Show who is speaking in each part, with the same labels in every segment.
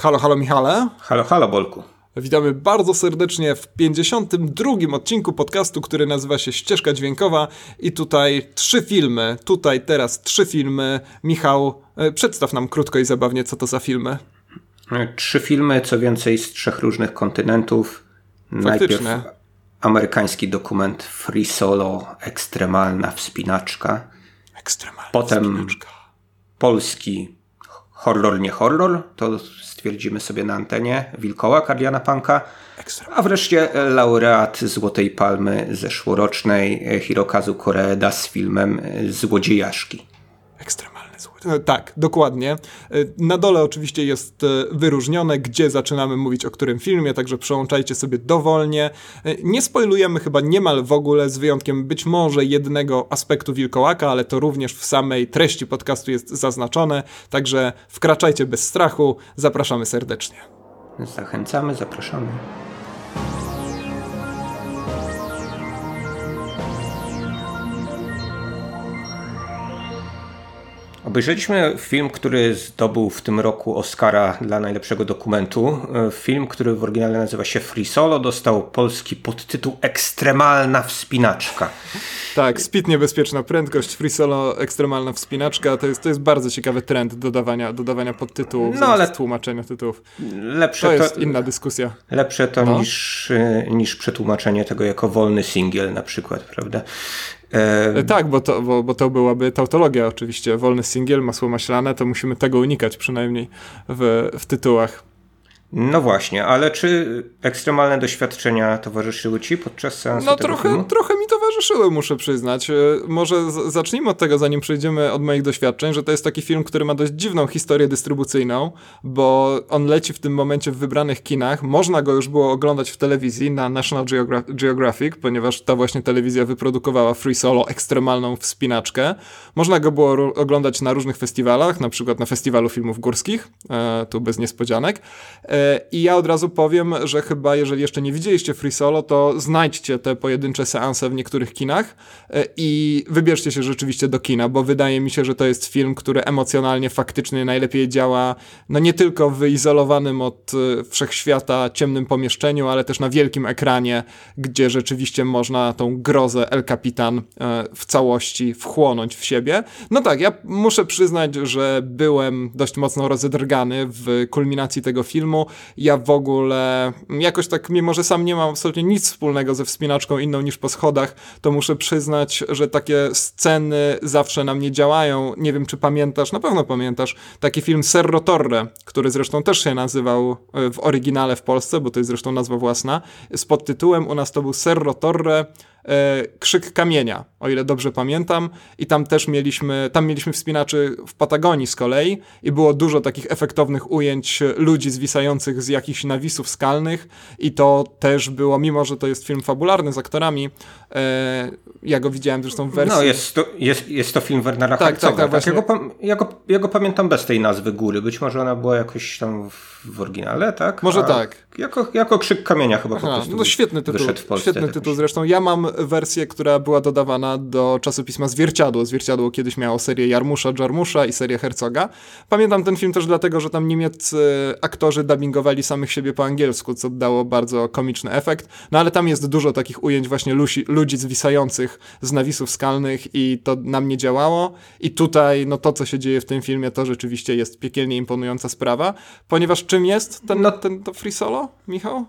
Speaker 1: Halo, halo Michale.
Speaker 2: Halo, halo Bolku.
Speaker 1: Witamy bardzo serdecznie w 52 odcinku podcastu, który nazywa się Ścieżka Dźwiękowa i tutaj trzy filmy, tutaj teraz trzy filmy. Michał, e, przedstaw nam krótko i zabawnie, co to za filmy.
Speaker 2: Trzy filmy, co więcej z trzech różnych kontynentów.
Speaker 1: Faktycznie.
Speaker 2: Najpierw amerykański dokument Free Solo, ekstremalna wspinaczka.
Speaker 1: Ekstremalna
Speaker 2: Potem
Speaker 1: wspinaczka.
Speaker 2: polski horror, nie horror, to stwierdzimy sobie na antenie, Wilkoła, Kardiana Panka. A wreszcie laureat Złotej Palmy zeszłorocznej Hirokazu Koreeda z filmem Złodziejaszki.
Speaker 1: Ekstremalny zły. E, Tak, dokładnie. E, Na dole oczywiście jest e, wyróżnione, gdzie zaczynamy mówić o którym filmie, także przełączajcie sobie dowolnie. E, Nie spoilujemy chyba niemal w ogóle, z wyjątkiem być może jednego aspektu Wilkołaka, ale to również w samej treści podcastu jest zaznaczone, także wkraczajcie bez strachu. Zapraszamy serdecznie.
Speaker 2: Zachęcamy, zapraszamy. Obejrzeliśmy film, który zdobył w tym roku Oscara dla najlepszego dokumentu. Film, który w oryginale nazywa się Free Solo, dostał polski podtytuł Ekstremalna wspinaczka.
Speaker 1: Tak, speed niebezpieczna prędkość, free solo, ekstremalna wspinaczka, to jest, to jest bardzo ciekawy trend dodawania, dodawania podtytułów
Speaker 2: No, ale-
Speaker 1: tłumaczenia tytułów.
Speaker 2: Lepsze
Speaker 1: To
Speaker 2: to,
Speaker 1: jest inna dyskusja.
Speaker 2: lepsze to
Speaker 1: No.
Speaker 2: niż, y, niż przetłumaczenie tego jako wolny singiel na przykład, prawda? E,
Speaker 1: Tak, bo to, bo, bo to byłaby tautologia oczywiście. Wolny singiel, masło maślane, to musimy tego unikać przynajmniej w, w tytułach.
Speaker 2: No właśnie, ale czy ekstremalne doświadczenia towarzyszyły ci podczas seansu
Speaker 1: No
Speaker 2: tego
Speaker 1: trochę,
Speaker 2: filmu?
Speaker 1: trochę mi towarzyszyły, muszę przyznać. E, Może z, zacznijmy od tego, zanim przejdziemy od moich doświadczeń, że to jest taki film, który ma dość dziwną historię dystrybucyjną, bo on leci w tym momencie w wybranych kinach. Można go już było oglądać w telewizji na National Geogra- Geographic, ponieważ ta właśnie telewizja wyprodukowała Free Solo, ekstremalną wspinaczkę. Można go było ro- oglądać na różnych festiwalach, na przykład na Festiwalu Filmów Górskich, e, tu bez niespodzianek. E, I ja od razu powiem, że chyba jeżeli jeszcze nie widzieliście Free Solo, to znajdźcie te pojedyncze seanse w niektórych kinach e, i wybierzcie się rzeczywiście do kina, bo wydaje mi się, że to jest film, który emocjonalnie faktycznie najlepiej działa, no nie tylko w wyizolowanym od e, wszechświata ciemnym pomieszczeniu, ale też na wielkim ekranie, gdzie rzeczywiście można tą grozę El Capitan e, w całości wchłonąć w siebie. No tak, ja muszę przyznać, że byłem dość mocno rozedrgany w kulminacji tego filmu. Ja w ogóle jakoś tak, mimo że sam nie mam absolutnie nic wspólnego ze wspinaczką inną niż po schodach, to muszę przyznać, że takie sceny zawsze na mnie działają. Nie wiem, czy pamiętasz, na pewno pamiętasz, taki film Serro Torre, który zresztą też się nazywał e, w oryginale w Polsce, bo to jest zresztą nazwa własna, z podtytułem u nas to był Serro Torre Krzyk Kamienia, o ile dobrze pamiętam. I tam też mieliśmy, tam mieliśmy wspinaczy w Patagonii z kolei i było dużo takich efektownych ujęć ludzi zwisających z jakichś nawisów skalnych i to też było, mimo że to jest film fabularny z aktorami, e, ja go widziałem zresztą w wersji...
Speaker 2: No jest to, jest, jest to film Wernera
Speaker 1: Tak,
Speaker 2: Herzoga.
Speaker 1: tak, tak, właśnie.
Speaker 2: ja, go, ja, go, ja go pamiętam bez tej nazwy góry. Być może ona była jakoś tam w, w oryginale, tak?
Speaker 1: Może tak.
Speaker 2: Jako, jako krzyk kamienia chyba po
Speaker 1: Aha,
Speaker 2: prostu
Speaker 1: no świetny tytuł,
Speaker 2: wyszedł w Polsce.
Speaker 1: świetny tytuł zresztą. Ja mam wersję, która była dodawana do czasopisma Zwierciadło. Zwierciadło kiedyś miało serię Jarmusza, Jarmusza i serię Herzoga. Pamiętam ten film też dlatego, że tam niemieccy aktorzy dubbingowali samych siebie po angielsku, co dało bardzo komiczny efekt. No ale tam jest dużo takich ujęć właśnie lusi, ludzi zwisających z nawisów skalnych i to na mnie działało. I tutaj, no to co się dzieje w tym filmie, to rzeczywiście jest piekielnie imponująca sprawa. Ponieważ czym jest ten,
Speaker 2: No-
Speaker 1: ten to free solo, Michał?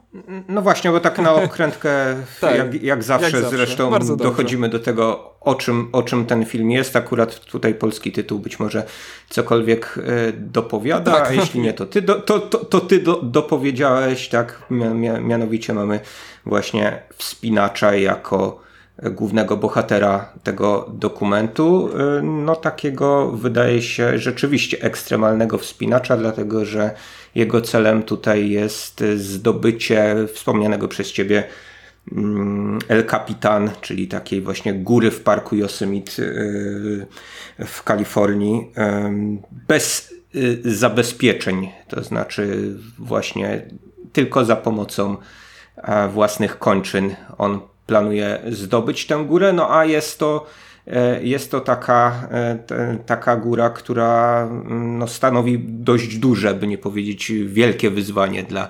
Speaker 2: No właśnie, bo tak na okrętkę,
Speaker 1: Tak,
Speaker 2: jak, jak, zawsze
Speaker 1: jak zawsze.
Speaker 2: zresztą
Speaker 1: Bardzo dobrze.
Speaker 2: dochodzimy do tego, o czym, o czym ten film jest. Akurat tutaj polski tytuł być może cokolwiek e, dopowiada,
Speaker 1: Tak.
Speaker 2: a jeśli nie, to ty, do, to, to, to ty do, dopowiedziałeś, tak? Mia, mia, mianowicie mamy właśnie wspinacza jako głównego bohatera tego dokumentu, e, no takiego wydaje się rzeczywiście ekstremalnego wspinacza, dlatego że jego celem tutaj jest zdobycie wspomnianego przez ciebie mm, El Capitan, czyli takiej właśnie góry w parku Yosemite yy, w Kalifornii, bez y, zabezpieczeń, to znaczy właśnie tylko za pomocą e, własnych kończyn. On planuje zdobyć tę górę, no a jest to jest to taka, taka góra, która mm, no, stanowi dość duże, by nie powiedzieć wielkie wyzwanie dla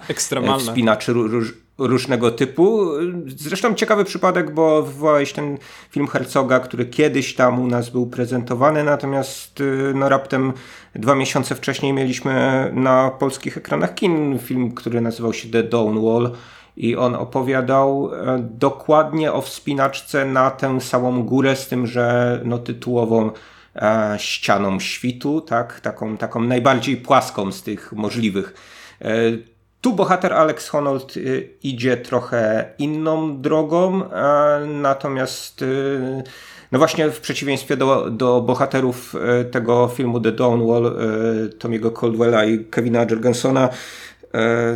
Speaker 2: wspinaczy róż, różnego typu. Zresztą ciekawy przypadek, bo wywołałeś ten film Herzoga, który kiedyś tam u nas był prezentowany, natomiast no raptem dwa miesiące wcześniej mieliśmy na polskich ekranach kin film, który nazywał się The Dawn Wall i on opowiadał e, dokładnie o wspinaczce na tę samą górę, z tym, że no tytułową e, ścianą świtu, tak? taką, taką najbardziej płaską z tych możliwych. Tu bohater Alex Honnold y, idzie trochę inną drogą, natomiast y, no właśnie w przeciwieństwie do, do bohaterów y, tego filmu The Dawn Wall, Tomiego Caldwella i Kevina Jorgensona,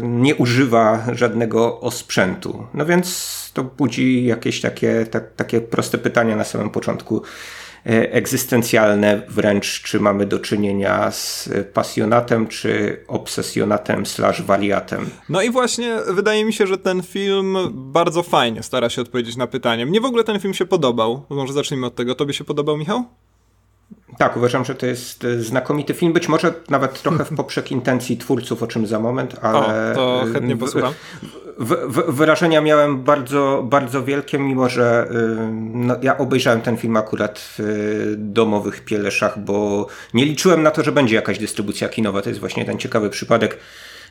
Speaker 2: nie używa żadnego osprzętu. No więc to budzi jakieś takie, tak, takie proste pytania na samym początku egzystencjalne wręcz, czy mamy do czynienia z pasjonatem, czy obsesjonatem slash wariatem.
Speaker 1: No i właśnie wydaje mi się, że ten film bardzo fajnie stara się odpowiedzieć na pytanie. Mnie w ogóle ten film się podobał. Może zacznijmy od tego. Tobie się podobał, Michał?
Speaker 2: Tak, uważam, że to jest e, znakomity film. Być może nawet trochę w poprzek intencji twórców, o czym za moment, ale.
Speaker 1: O, to chętnie posłucham.
Speaker 2: Wyrażenia miałem bardzo, bardzo wielkie, mimo że y, no, ja obejrzałem ten film akurat w y, domowych pieleszach, bo nie liczyłem na to, że będzie jakaś dystrybucja kinowa. To jest właśnie ten ciekawy przypadek.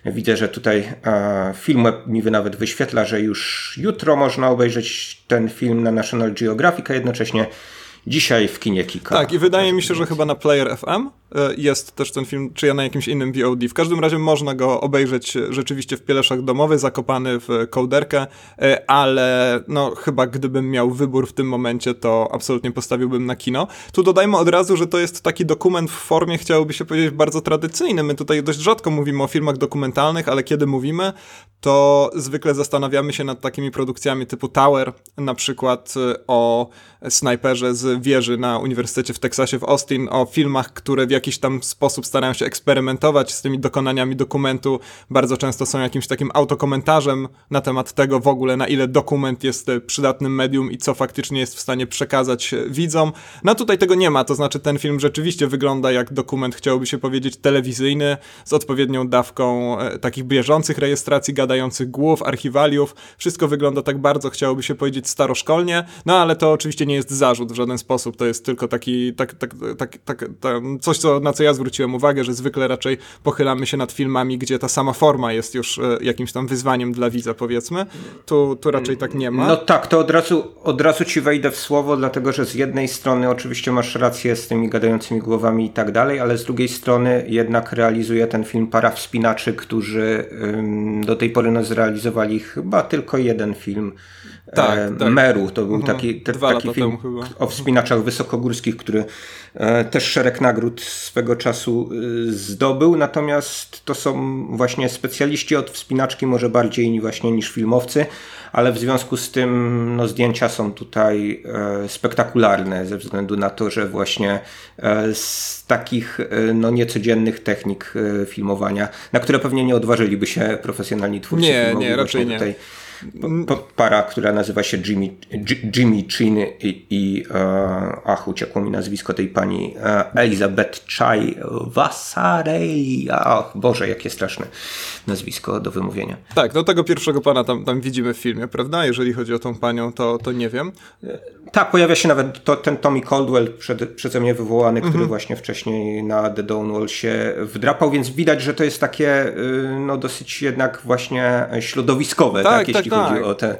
Speaker 2: Widzę, że tutaj film mi nawet wyświetla, że już jutro można obejrzeć ten film na National Geographic, a jednocześnie dzisiaj w kinie Kika.
Speaker 1: Tak, i wydaje mi się, że chyba na Player FM jest też ten film, czy ja na jakimś innym VOD. W każdym razie można go obejrzeć rzeczywiście w pieleszach domowych, zakopany w kołderkę, e, ale no chyba gdybym miał wybór w tym momencie, to absolutnie postawiłbym na kino. Tu dodajmy od razu, że to jest taki dokument w formie, chciałoby się powiedzieć, bardzo tradycyjny. My tutaj dość rzadko mówimy o filmach dokumentalnych, ale kiedy mówimy, to zwykle zastanawiamy się nad takimi produkcjami typu Tower, na przykład e, o snajperze z wieży na Uniwersytecie w Teksasie w Austin, o filmach, które w jakiś tam sposób starają się eksperymentować z tymi dokonaniami dokumentu. Bardzo często są jakimś takim autokomentarzem na temat tego w ogóle, na ile dokument jest e, przydatnym medium i co faktycznie jest w stanie przekazać e, widzom. No tutaj tego nie ma, to znaczy ten film rzeczywiście wygląda jak dokument, chciałoby się powiedzieć, telewizyjny, z odpowiednią dawką takich bieżących rejestracji gada gadających głów, archiwaliów. Wszystko wygląda tak bardzo, chciałoby się powiedzieć, staroszkolnie, no ale to oczywiście nie jest zarzut w żaden sposób, to jest tylko taki, tak, tak, tak, tak, coś, co, na co ja zwróciłem uwagę, że zwykle raczej pochylamy się nad filmami, gdzie ta sama forma jest już e, jakimś tam wyzwaniem dla widza, powiedzmy. Tu, tu raczej tak nie ma.
Speaker 2: No tak, to od razu, od razu ci wejdę w słowo, dlatego że z jednej strony oczywiście masz rację z tymi gadającymi głowami i tak dalej, ale z drugiej strony jednak realizuje ten film para wspinaczy, którzy ym, do tej pory no, zrealizowali chyba tylko jeden film tak, e, tak. Meru. To był mhm. taki, te, taki film o wspinaczach wysokogórskich, który e, też szereg nagród swego czasu e, zdobył. Natomiast to są właśnie specjaliści od wspinaczki, może bardziej właśnie niż filmowcy, ale w związku z tym no, zdjęcia są tutaj e, spektakularne ze względu na to, że właśnie e, z takich e, no, niecodziennych technik filmowania, na które pewnie nie odważyliby się profesjonalni twórcy
Speaker 1: nie, filmowi. Nie, raczej nie. Tutaj
Speaker 2: para, która nazywa się Jimmy, Jimmy Chin i, i e, ach, uciekło mi nazwisko tej pani e, Elizabeth Chai Vasarei. Ach, Boże, jakie straszne nazwisko do wymówienia.
Speaker 1: Tak, no tego pierwszego pana tam, tam widzimy w filmie, prawda? Jeżeli chodzi o tą panią, to, to nie wiem.
Speaker 2: Tak, pojawia się nawet to, ten Tommy Caldwell, przed, przeze mnie wywołany, który mhm. właśnie wcześniej na The Dawnwall się wdrapał, więc widać, że to jest takie y, no dosyć jednak właśnie środowiskowe, tak, tak jeśli tak. Chodzi o, te,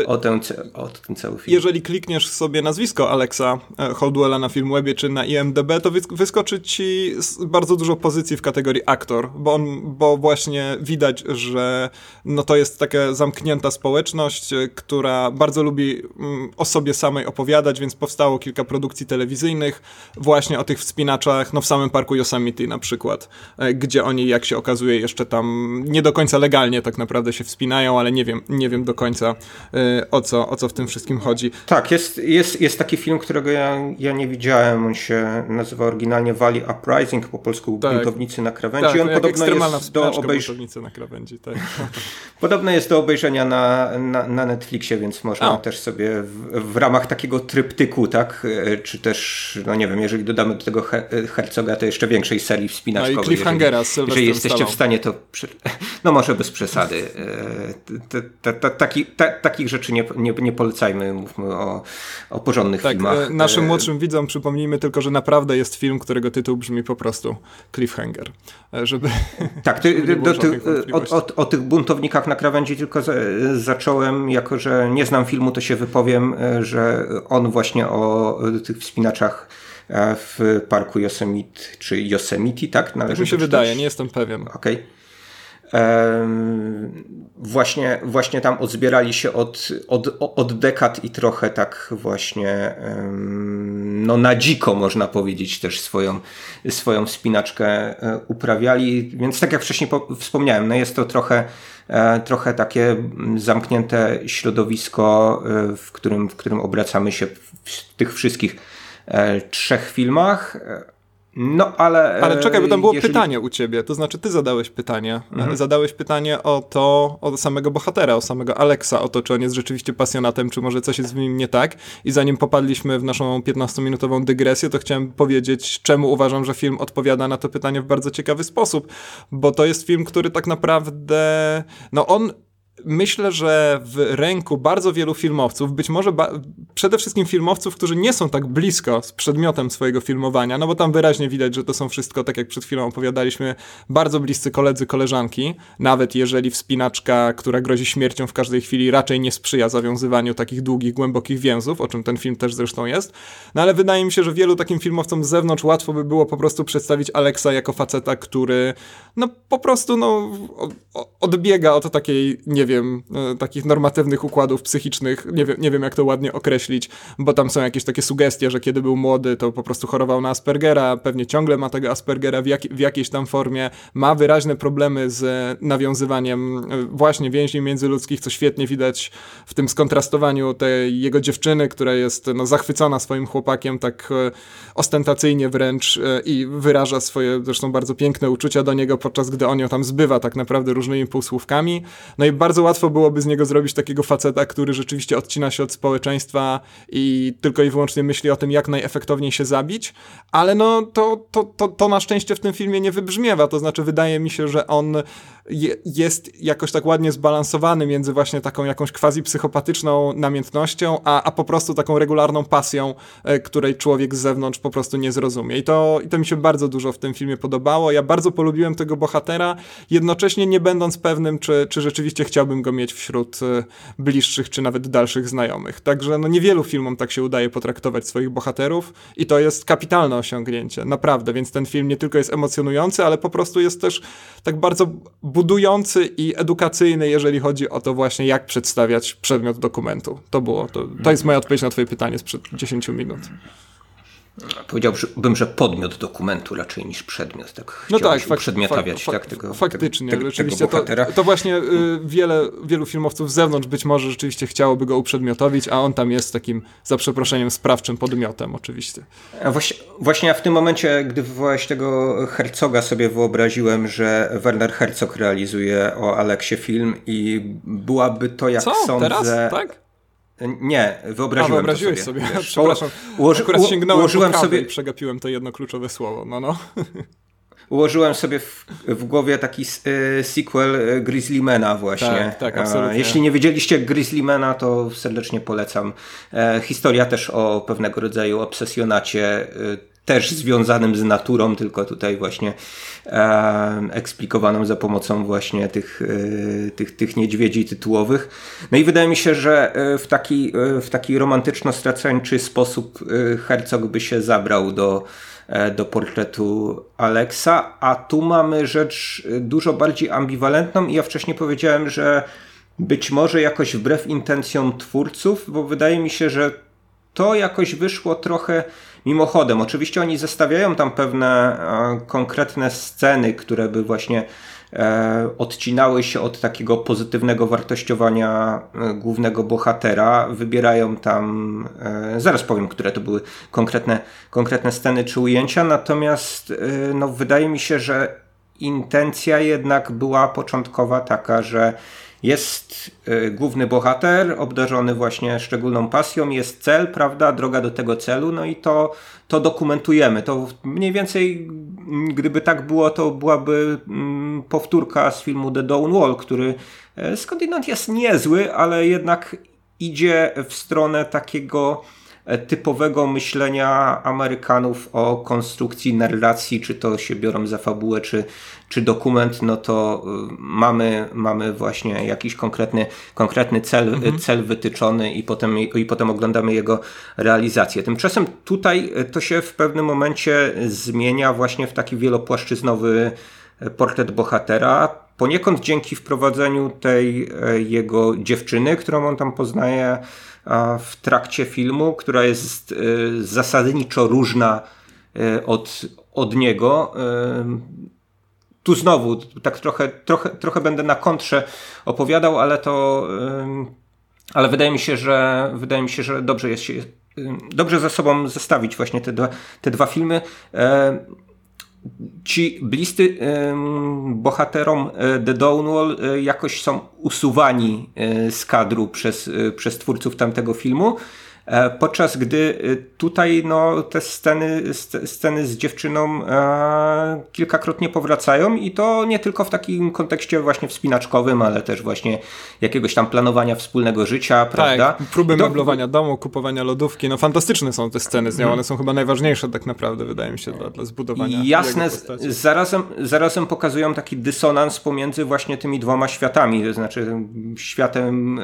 Speaker 2: y, o, ten, o ten cały film.
Speaker 1: Jeżeli klikniesz sobie nazwisko Alexa e, Caldwella na Filmwebie czy na IMDb, to wyskoczy ci bardzo dużo pozycji w kategorii aktor, bo on, bo właśnie widać, że no to jest taka zamknięta społeczność, e, która bardzo lubi mm, o sobie samej opowiadać, więc powstało kilka produkcji telewizyjnych właśnie o tych wspinaczach, no w samym parku Yosemite na przykład, e, gdzie oni, jak się okazuje, jeszcze tam nie do końca legalnie tak naprawdę się wspinają, ale nie wiem, nie wiem wiem do końca y, o co, o co w tym wszystkim chodzi.
Speaker 2: Tak, jest, jest, jest taki film, którego ja, ja nie widziałem. On się nazywa oryginalnie Valley Uprising, po polsku tak. Buntownicy na krawędzi.
Speaker 1: Tak,
Speaker 2: on podobno
Speaker 1: jest do obejrzenia. na krawędzi, tak.
Speaker 2: podobno jest do obejrzenia na, na, na Netflixie, więc można też sobie w, w, ramach takiego tryptyku, tak, e, czy też, no nie wiem, jeżeli dodamy do tego Her Hercoga, to jeszcze większej serii wspinaczkowej.
Speaker 1: No i Cliffhangera
Speaker 2: jeżeli, jeżeli jesteście w stanie to, no może bez przesady. E, taki, takich rzeczy nie, nie, nie polecajmy, mówmy o, o porządnych
Speaker 1: tak,
Speaker 2: filmach.
Speaker 1: E, naszym młodszym widzom przypomnijmy tylko, że naprawdę jest film, którego tytuł brzmi po prostu Cliffhanger. Żeby
Speaker 2: tak, ty, do, ty, o, o, o, tych buntownikach na krawędzi tylko zacząłem, jako że nie znam filmu, to się wypowiem, że on właśnie o tych wspinaczach e, w parku Yosemite, czy Yosemite, tak?
Speaker 1: Należy tak mi się wydaje, nie jestem pewien.
Speaker 2: Okej. Okay. Właśnie, właśnie tam odzbierali się od, od, od dekad i trochę tak właśnie no na dziko można powiedzieć też swoją, swoją wspinaczkę e, uprawiali, więc tak jak wcześniej wspomniałem, no jest to trochę E, trochę takie zamknięte środowisko, e, w którym, w którym obracamy się w tych wszystkich trzech filmach. No, ale.
Speaker 1: Ale czekaj, bo tam było jeżeli... pytanie u ciebie. To znaczy, ty zadałeś pytanie. Mhm. Zadałeś pytanie o to, o samego bohatera, o samego Alexa, o to, czy on jest rzeczywiście pasjonatem, czy może coś jest z nim nie tak. I zanim popadliśmy w naszą 15-minutową dygresję, to chciałem powiedzieć, czemu uważam, że film odpowiada na to pytanie w bardzo ciekawy sposób. Bo to jest film, który tak naprawdę. No, on myślę, że w ręku bardzo wielu filmowców, być może przede wszystkim filmowców, którzy nie są tak blisko z przedmiotem swojego filmowania, no bo tam wyraźnie widać, że to są wszystko, tak jak przed chwilą opowiadaliśmy, bardzo bliscy koledzy, koleżanki, nawet jeżeli wspinaczka, która grozi śmiercią w każdej chwili, raczej nie sprzyja zawiązywaniu takich długich, głębokich więzów, o czym ten film też zresztą jest. No ale wydaje mi się, że wielu takim filmowcom z zewnątrz łatwo by było po prostu przedstawić Alexa jako faceta, który no po prostu no odbiega od takiej, nie wiem, wiem, e, takich normatywnych układów psychicznych, nie wiem, nie wiem jak to ładnie określić, bo tam są jakieś takie sugestie, że kiedy był młody, to po prostu chorował na Aspergera, pewnie ciągle ma tego Aspergera w, jak, w jakiejś tam formie, ma wyraźne problemy z nawiązywaniem e, właśnie więzi międzyludzkich, co świetnie widać w tym skontrastowaniu tej jego dziewczyny, która jest no, zachwycona swoim chłopakiem, tak e, ostentacyjnie wręcz i wyraża swoje zresztą bardzo piękne uczucia do niego, podczas gdy on ją tam zbywa tak naprawdę różnymi półsłówkami. No i bardzo łatwo byłoby z niego zrobić takiego faceta, który rzeczywiście odcina się od społeczeństwa i tylko i wyłącznie myśli o tym, jak najefektowniej się zabić, ale no to, to, to, to na szczęście w tym filmie nie wybrzmiewa, to znaczy wydaje mi się, że on jest jakoś tak ładnie zbalansowany między właśnie taką jakąś quasi psychopatyczną namiętnością, a, a po prostu taką regularną pasją, e, której człowiek z zewnątrz po prostu nie zrozumie. I to, I to mi się bardzo dużo w tym filmie podobało. Ja bardzo polubiłem tego bohatera, jednocześnie nie będąc pewnym, czy, czy rzeczywiście chciałbym go mieć wśród e, bliższych, czy nawet dalszych znajomych. Także no niewielu filmom tak się udaje potraktować swoich bohaterów i to jest kapitalne osiągnięcie, naprawdę. Więc ten film nie tylko jest emocjonujący, ale po prostu jest też tak bardzo budujący i edukacyjny, jeżeli chodzi o to właśnie, jak przedstawiać przedmiot dokumentu. To było, to, to jest moja odpowiedź na twoje pytanie sprzed 10 minut.
Speaker 2: Powiedziałbym, że podmiot dokumentu raczej niż przedmiot. Tak no tak, fak przedmiotawiać fak tak, tego,
Speaker 1: faktycznie.
Speaker 2: Tego,
Speaker 1: rzeczywiście tego to, to, właśnie y, wiele, wielu filmowców z zewnątrz być może rzeczywiście chciałoby go uprzedmiotowić, a on tam jest takim, za przeproszeniem, sprawczym podmiotem oczywiście.
Speaker 2: A właśnie, właśnie ja w tym momencie, gdy wywołałeś tego Herzoga, sobie wyobraziłem, że Werner Herzog realizuje o Aleksie film i byłaby to, jak
Speaker 1: Co?
Speaker 2: sądzę...
Speaker 1: Teraz? Tak?
Speaker 2: Nie, wyobraziłem A,
Speaker 1: wyobraziłeś
Speaker 2: sobie.
Speaker 1: sobie. Wiesz, Przepraszam, ułoży, akurat sięgnąłem ułożyłem sobie i przegapiłem to jedno kluczowe słowo. No, no.
Speaker 2: Ułożyłem sobie w, w głowie taki e, sequel e, Grizzlymana właśnie.
Speaker 1: Tak, tak, absolutnie.
Speaker 2: Jeśli nie wiedzieliście Grizzlymana, to serdecznie polecam. E, historia też o pewnego rodzaju obsesjonacie też związanym z naturą, tylko tutaj właśnie e, eksplikowaną za pomocą właśnie tych, e, tych, tych niedźwiedzi tytułowych. No i wydaje mi się, że e, w taki, e, w taki romantyczno-straceńczy sposób e, Herzog by się zabrał do, do portretu Alexa, a tu mamy rzecz dużo bardziej ambiwalentną i ja wcześniej powiedziałem, że być może jakoś wbrew intencjom twórców, bo wydaje mi się, że to jakoś wyszło trochę mimochodem. Oczywiście oni zestawiają tam pewne e, konkretne sceny, które by właśnie e, odcinały się od takiego pozytywnego wartościowania e, głównego bohatera. Wybierają tam, e, zaraz powiem, które to były konkretne, konkretne sceny czy ujęcia, natomiast e, no, wydaje mi się, że intencja jednak była początkowa taka, że jest główny bohater, obdarzony właśnie szczególną pasją, jest cel, prawda, droga do tego celu, no i to, to dokumentujemy. To mniej więcej, gdyby tak było, to byłaby mm, powtórka z filmu The Dawn Wall, który e, skądinąd jest niezły, ale jednak idzie w stronę takiego typowego myślenia Amerykanów o konstrukcji narracji, czy to się biorą za fabułę, czy, czy dokument, no to e, mamy, mamy właśnie jakiś konkretny, konkretny cel, mhm. cel wytyczony i potem, i potem oglądamy jego realizację. Tymczasem tutaj to się w pewnym momencie zmienia właśnie w taki wielopłaszczyznowy portret bohatera. Poniekąd dzięki wprowadzeniu tej e, jego dziewczyny, którą on tam poznaje, w trakcie filmu, która jest e, zasadniczo różna e, od, od niego. E, tu znowu, tak trochę, trochę, trochę będę na kontrze opowiadał, ale to. Ale wydaje mi się, że wydaje mi się, że dobrze jest się dobrze ze sobą zestawić właśnie te dwa, te dwa filmy ci bliscy bohaterom e, The Dawnwall e, jakoś są usuwani e, z kadru przez, przez twórców tamtego filmu. E, podczas gdy e, tutaj no, te sceny, sceny z dziewczyną e, kilkakrotnie powracają i to nie tylko w takim kontekście właśnie wspinaczkowym, ale też właśnie jakiegoś tam planowania wspólnego życia, tak, prawda?
Speaker 1: próby Do... meblowania domu, kupowania lodówki. No fantastyczne są te sceny z nią, mhm. one są chyba najważniejsze tak naprawdę, wydaje mi się, dla, dla zbudowania
Speaker 2: Jasne, zarazem, zarazem pokazują taki dysonans pomiędzy właśnie tymi dwoma światami, to znaczy światem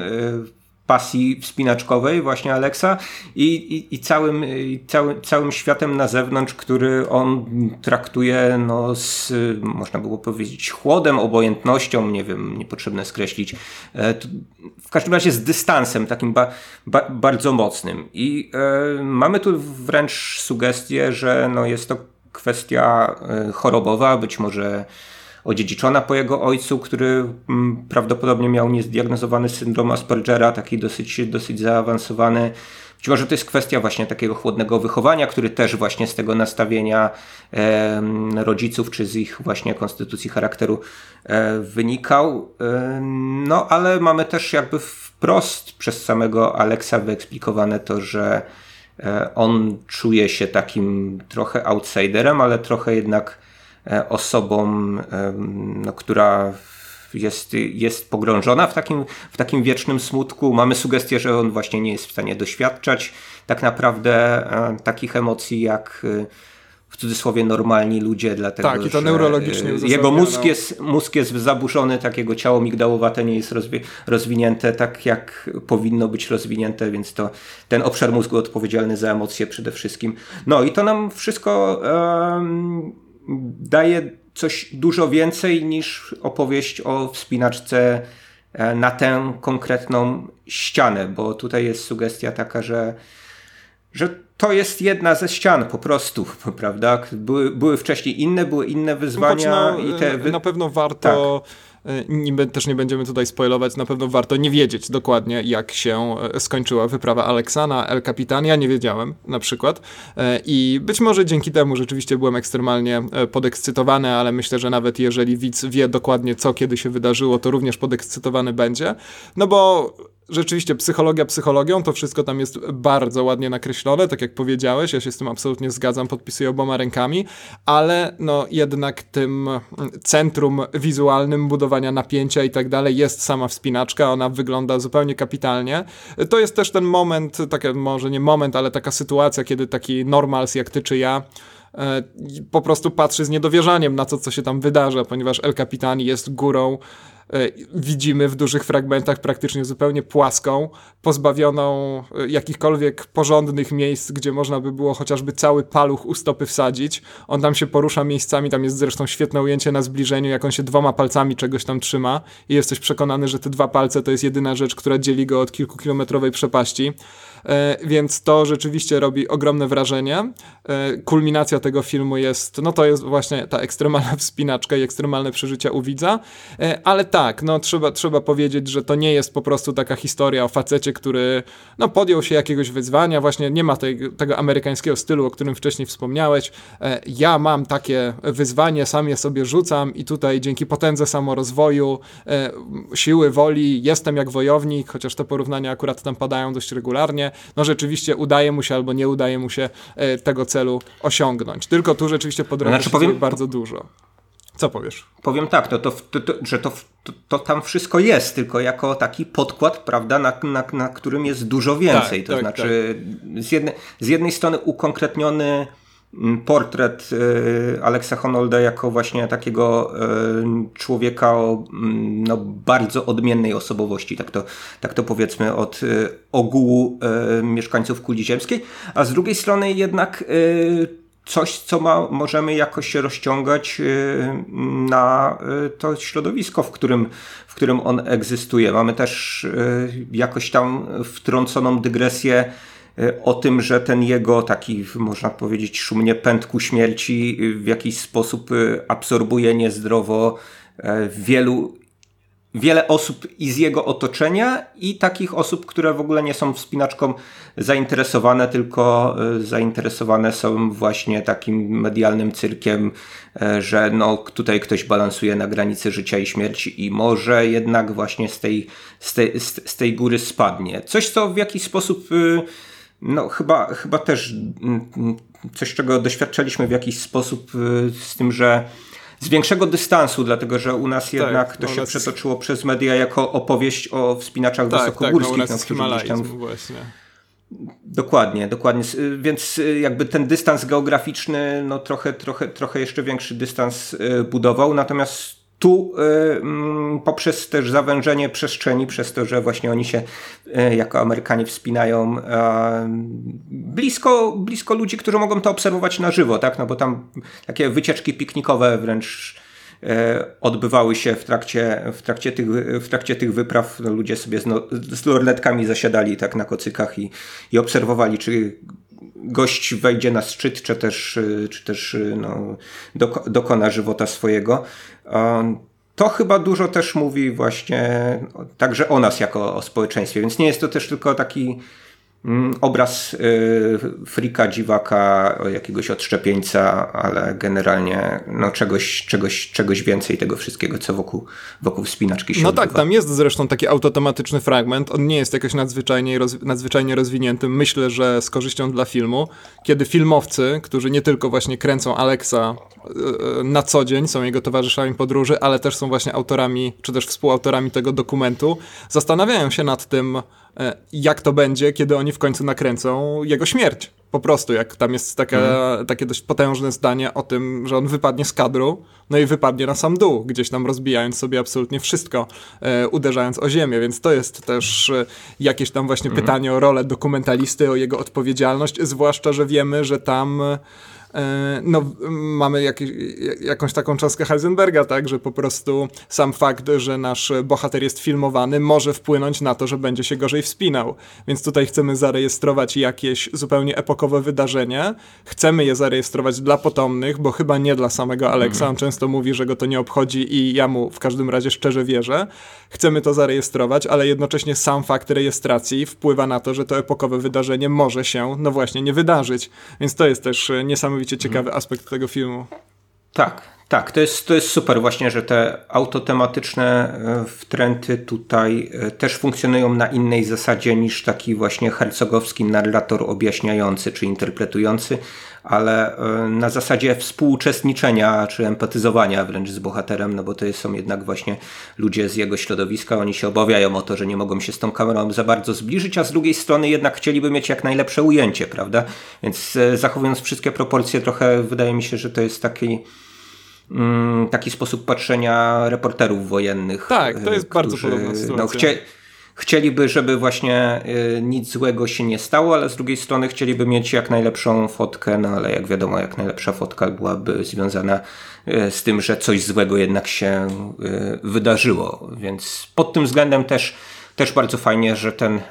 Speaker 2: pasji wspinaczkowej właśnie Alexa i, i, i całym, cały, całym światem na zewnątrz, który on traktuje no, z, można było powiedzieć, chłodem, obojętnością, nie wiem, niepotrzebne skreślić, e, w każdym razie z dystansem takim ba, ba, bardzo mocnym. I e, mamy tu wręcz sugestię, że no, jest to kwestia e, chorobowa, być może odziedziczona po jego ojcu, który mm, prawdopodobnie miał niezdiagnozowany syndrom Aspergera, taki dosyć, dosyć zaawansowany. Być może to jest kwestia właśnie takiego chłodnego wychowania, który też właśnie z tego nastawienia rodziców, czy z ich właśnie konstytucji charakteru e, wynikał. E, no ale mamy też jakby wprost przez samego Aleksa wyeksplikowane to, że e, on czuje się takim trochę outsiderem, ale trochę jednak osobą, no, która jest, jest pogrążona w takim, w takim wiecznym smutku. Mamy sugestię, że on właśnie nie jest w stanie doświadczać tak naprawdę e, takich emocji jak e, w cudzysłowie normalni ludzie, dlatego
Speaker 1: tak, i to neurologicznie
Speaker 2: jego mózg jest, mózg jest zaburzony, tak jego ciało migdałowate nie jest rozwi rozwinięte tak jak powinno być rozwinięte, więc to ten obszar mózgu odpowiedzialny za emocje przede wszystkim. No i to nam wszystko um, daje coś dużo więcej niż opowieść o wspinaczce e, na tę konkretną ścianę, bo tutaj jest sugestia taka, że, że to jest jedna ze ścian po prostu, prawda? Były, były wcześniej inne, były inne wyzwania.
Speaker 1: No, i te wy... Na pewno warto. Tak E, nie, też nie będziemy tutaj spoilować, na pewno warto nie wiedzieć dokładnie, jak się e, skończyła wyprawa Aleksana, El Capitan. Ja nie wiedziałem na przykład. E, I być może dzięki temu rzeczywiście byłem ekstremalnie podekscytowany, ale myślę, że nawet jeżeli widz wie dokładnie, co kiedy się wydarzyło, to również podekscytowany będzie. No bo rzeczywiście psychologia psychologią, to wszystko tam jest bardzo ładnie nakreślone, tak jak powiedziałeś, ja się z tym absolutnie zgadzam, podpisuję oboma rękami, ale no jednak tym centrum wizualnym budowania napięcia i tak dalej jest sama wspinaczka, ona wygląda zupełnie kapitalnie. To jest też ten moment, takie może nie moment, ale taka sytuacja, kiedy taki normals jak ty czy ja e, po prostu patrzy z niedowierzaniem na to, co się tam wydarza, ponieważ El Capitan jest górą widzimy w dużych fragmentach praktycznie zupełnie płaską, pozbawioną e, jakichkolwiek porządnych miejsc, gdzie można by było chociażby cały paluch u stopy wsadzić. On tam się porusza miejscami, tam jest zresztą świetne ujęcie na zbliżeniu, jak on się dwoma palcami czegoś tam trzyma i jesteś przekonany, że te dwa palce to jest jedyna rzecz, która dzieli go od kilkukilometrowej przepaści. E, więc to rzeczywiście robi ogromne wrażenie. E, kulminacja tego filmu jest, no to jest właśnie ta ekstremalna wspinaczka i ekstremalne przeżycia u widza, e, ale tak, no trzeba, trzeba powiedzieć, że to nie jest po prostu taka historia o facecie, który no podjął się jakiegoś wyzwania, właśnie nie ma tej, tego amerykańskiego stylu, o którym wcześniej wspomniałeś. Ja mam takie wyzwanie, sam je sobie rzucam i tutaj dzięki potędze samorozwoju, siły woli jestem jak wojownik, chociaż te porównania akurat tam padają dość regularnie, no rzeczywiście udaje mu się albo nie udaje mu się e, tego celu osiągnąć. Tylko tu rzeczywiście po drodze znaczy, powiem, bardzo dużo. Co powiesz?
Speaker 2: Powiem tak, to, to, to, to że to, to, tam wszystko jest, tylko jako taki podkład, prawda, na, na, na którym jest dużo więcej. Tak, to tak, znaczy, tak. Z, jednej, z jednej strony ukonkretniony portret y, Alexa Honolda jako właśnie takiego y, człowieka o mm, no, bardzo odmiennej osobowości, tak to, tak to powiedzmy od y, ogółu mieszkańców kuli ziemskiej, a z drugiej strony jednak coś, co ma, możemy jakoś rozciągać na to środowisko, w którym, w którym on egzystuje. Mamy też jakoś tam wtrąconą dygresję o tym, że ten jego taki, można powiedzieć, szumnie pęd ku śmierci w jakiś sposób e, absorbuje niezdrowo e, wielu, wiele osób i z jego otoczenia i takich osób, które w ogóle nie są wspinaczką zainteresowane, tylko zainteresowane są właśnie takim medialnym cyrkiem, że no tutaj ktoś balansuje na granicy życia i śmierci i może jednak właśnie z tej, z tej, z tej góry spadnie. Coś, co w jakiś sposób no, chyba, chyba też mm, mm, coś, czego doświadczaliśmy w jakiś sposób y, z tym, że z większego dystansu, dlatego że u nas tak, jednak to się nas... przetoczyło przez media jako opowieść o wspinaczach tak, wysokogórskich, tak, no, którzy gdzieś tam... Właśnie. Dokładnie, dokładnie. Y, więc y, jakby ten dystans geograficzny, no trochę, trochę, trochę jeszcze większy dystans budował, natomiast tu y, poprzez też zawężenie przestrzeni, przez to, że właśnie oni się y, jako Amerykanie wspinają y, blisko, blisko ludzi, którzy mogą to obserwować na żywo, tak? No bo tam takie wycieczki piknikowe wręcz e, odbywały się w trakcie, w trakcie, tych, w trakcie tych wypraw. No, ludzie sobie z, no, z lornetkami zasiadali tak na kocykach i, i obserwowali, czy gość wejdzie na szczyt, czy też, czy też no, dokona żywota swojego. To chyba dużo też mówi właśnie także o nas jako o społeczeństwie, więc nie jest to też tylko taki obraz y, frika, dziwaka, jakiegoś odszczepieńca, ale generalnie no, czegoś, czegoś, czegoś więcej tego wszystkiego, co wokół, wokół wspinaczki się
Speaker 1: No
Speaker 2: odbywa.
Speaker 1: tak, tam jest zresztą taki autotematyczny fragment, on nie jest jakoś nadzwyczajnie, roz, nadzwyczajnie rozwinięty, myślę, że z korzyścią dla filmu, kiedy filmowcy, którzy nie tylko właśnie kręcą Alexa y, y, na co dzień, są jego towarzyszami podróży, ale też są właśnie autorami, czy też współautorami tego dokumentu, zastanawiają się nad tym, jak to będzie, kiedy oni w końcu nakręcą jego śmierć. Po prostu, jak tam jest taka, mhm. takie dość potężne zdanie o tym, że on wypadnie z kadru, no i wypadnie na sam dół, gdzieś tam rozbijając sobie absolutnie wszystko, e, uderzając o ziemię, więc to jest też e, jakieś tam właśnie mhm. pytanie o rolę dokumentalisty, o jego odpowiedzialność, zwłaszcza, że wiemy, że tam E, no, mamy jak, jakąś taką cząstkę Heisenberga, tak, że po prostu sam fakt, że nasz bohater jest filmowany, może wpłynąć na to, że będzie się gorzej wspinał. Więc tutaj chcemy zarejestrować jakieś zupełnie epokowe wydarzenie. Chcemy je zarejestrować dla potomnych, bo chyba nie dla samego Alexa. On często mówi, że go to nie obchodzi i ja mu w każdym razie szczerze wierzę. Chcemy to zarejestrować, ale jednocześnie sam fakt rejestracji wpływa na to, że to epokowe wydarzenie może się, no właśnie, nie wydarzyć. Więc to jest też niesamowite niesamowicie ciekawy mhm. aspekt tego filmu.
Speaker 2: Tak, tak, to jest, to jest super właśnie, że te autotematyczne e, wtręty tutaj e, też funkcjonują na innej zasadzie niż taki właśnie hercogowski narrator objaśniający czy interpretujący, ale e, na zasadzie współuczestniczenia czy empatyzowania wręcz z bohaterem, no bo to są jednak właśnie ludzie z jego środowiska, oni się obawiają o to, że nie mogą się z tą kamerą za bardzo zbliżyć, a z drugiej strony jednak chcieliby mieć jak najlepsze ujęcie, prawda? Więc zachowując wszystkie proporcje, trochę wydaje mi się, że to jest taki Mm, taki sposób patrzenia reporterów wojennych.
Speaker 1: Tak, to jest którzy, bardzo podobna no, sytuacja. No, chcie,
Speaker 2: chcieliby, żeby właśnie y, nic złego się nie stało, ale z drugiej strony chcieliby mieć jak najlepszą fotkę, no ale jak wiadomo, jak najlepsza fotka byłaby związana y, z tym, że coś złego jednak się y, wydarzyło. Więc pod tym względem też też bardzo fajnie, że ten,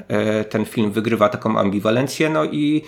Speaker 2: ten film wygrywa taką ambiwalencję, no i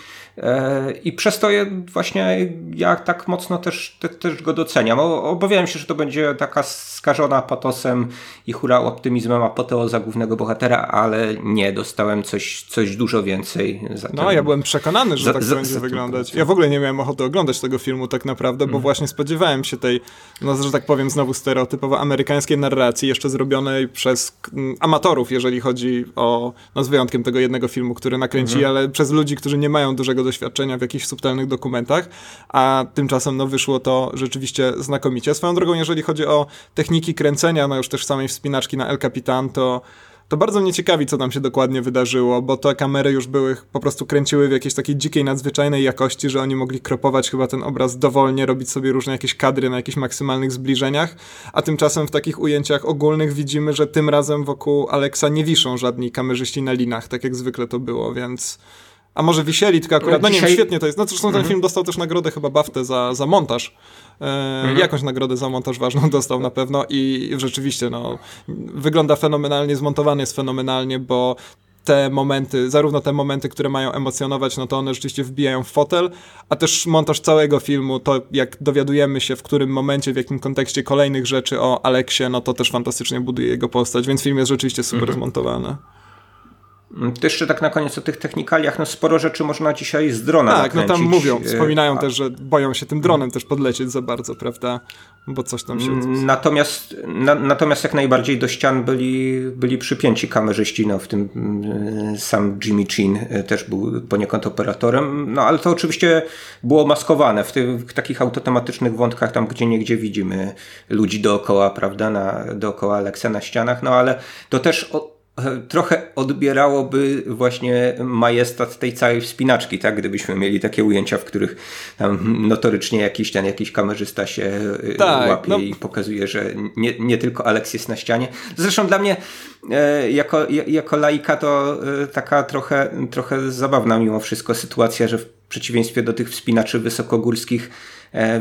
Speaker 2: I przez to właśnie ja tak mocno też, te, też go doceniam. Obawiałem się, że to będzie taka skażona patosem i hura optymizmem apoteoza głównego bohatera, ale nie, dostałem coś, coś dużo więcej.
Speaker 1: no, ja byłem przekonany, że za, tak za, będzie za wyglądać. Ja w ogóle nie miałem ochoty oglądać tego filmu tak naprawdę, bo mm. właśnie spodziewałem się tej, no, że tak powiem, znowu stereotypowo amerykańskiej narracji, jeszcze zrobionej przez amatorów, jeżeli chodzi o, no z wyjątkiem tego jednego filmu, który nakręci, mm. ale przez ludzi, którzy nie mają dużego doświadczenia w jakichś subtelnych dokumentach, a tymczasem no, wyszło to rzeczywiście znakomicie. Swoją drogą, jeżeli chodzi o techniki kręcenia, no już też samej wspinaczki na El Capitan, to to bardzo mnie ciekawi, co tam się dokładnie wydarzyło, bo te kamery już były, po prostu kręciły w jakiejś takiej dzikiej, nadzwyczajnej jakości, że oni mogli kropować chyba ten obraz dowolnie, robić sobie różne jakieś kadry na jakichś maksymalnych zbliżeniach, a tymczasem w takich ujęciach ogólnych widzimy, że tym razem wokół Alexa nie wiszą żadni kamerzyści na linach, tak jak zwykle to było, więc a może wisieli, tylko akurat, no, nie wiem, świetnie to jest. No zresztą ten mhm. film dostał też nagrodę chyba BAFTę za, za montaż. E, mhm. Jakąś nagrodę za montaż ważną dostał na pewno i rzeczywiście, no, wygląda fenomenalnie, zmontowany jest fenomenalnie, bo te momenty, zarówno te momenty, które mają emocjonować, no to one rzeczywiście wbijają w fotel, a też montaż całego filmu, to jak dowiadujemy się w którym momencie, w jakim kontekście kolejnych rzeczy o Aleksie, no to też fantastycznie buduje jego postać, więc film jest rzeczywiście super mhm. zmontowany.
Speaker 2: Mm, to jeszcze tak na koniec o tych technikaliach, no sporo rzeczy można dzisiaj z drona Tak,
Speaker 1: nakręcić. no tam mówią, e, wspominają A... też, że boją się tym dronem też podlecieć za bardzo, prawda? Bo coś tam się... Mm,
Speaker 2: natomiast, na, natomiast jak najbardziej do ścian byli, byli przypięci kamerzyści, no w tym mm, sam Jimmy Chin e, też był poniekąd operatorem, no ale to oczywiście było maskowane w tych w takich autotematycznych wątkach, tam gdzie niegdzie widzimy ludzi dookoła, prawda, na, dookoła Alexa na ścianach, no ale to też... O, trochę odbierałoby właśnie majestat tej całej wspinaczki, tak? Gdybyśmy mieli takie ujęcia, w których tam notorycznie jakiś ten jakiś kamerzysta się y, tak, łapie no. i pokazuje, że nie, nie tylko Alex jest na ścianie. Zresztą dla mnie e, jako, jako laika to e, taka trochę, trochę zabawna mimo wszystko sytuacja, że w przeciwieństwie do tych wspinaczy wysokogórskich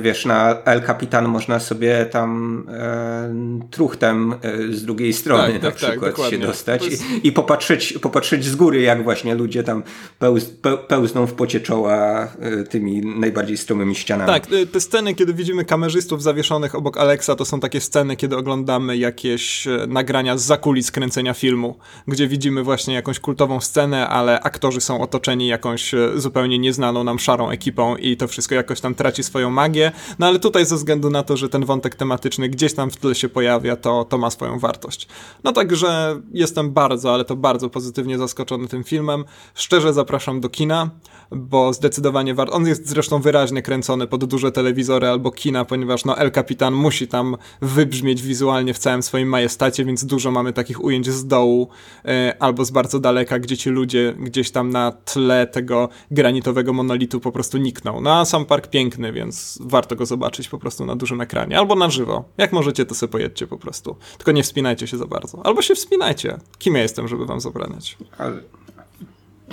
Speaker 2: wiesz, na El Capitan można sobie tam e, truchtem e, z drugiej strony tak, na tak, tak przykład tak, się dostać jest... i, i, popatrzeć, popatrzeć z góry, jak właśnie ludzie tam pełz, pełzną w pocie czoła e, tymi najbardziej stromymi ścianami.
Speaker 1: Tak, te sceny, kiedy widzimy kamerzystów zawieszonych obok Alexa, to są takie sceny, kiedy oglądamy jakieś nagrania z zakulis kręcenia filmu, gdzie widzimy właśnie jakąś kultową scenę, ale aktorzy są otoczeni jakąś zupełnie nieznaną nam szarą ekipą i to wszystko jakoś tam traci swoją magię, no ale tutaj ze względu na to, że ten wątek tematyczny gdzieś tam w tle się pojawia, to, to ma swoją wartość. No także jestem bardzo, ale to bardzo pozytywnie zaskoczony tym filmem. Szczerze zapraszam do kina bo zdecydowanie warto. On jest zresztą wyraźnie kręcony pod duże telewizory albo kina, ponieważ no El Capitan musi tam wybrzmieć wizualnie w całym swoim majestacie, więc dużo mamy takich ujęć z dołu e, albo z bardzo daleka, gdzie ci ludzie gdzieś tam na tle tego granitowego monolitu po prostu nikną. No a sam park piękny, więc warto go zobaczyć po prostu na dużym ekranie albo na żywo. Jak możecie, to sobie pojedźcie po prostu. Tylko nie wspinajcie się za bardzo. Albo się wspinajcie. Kim ja jestem, żeby wam zabraniać?
Speaker 2: Ale,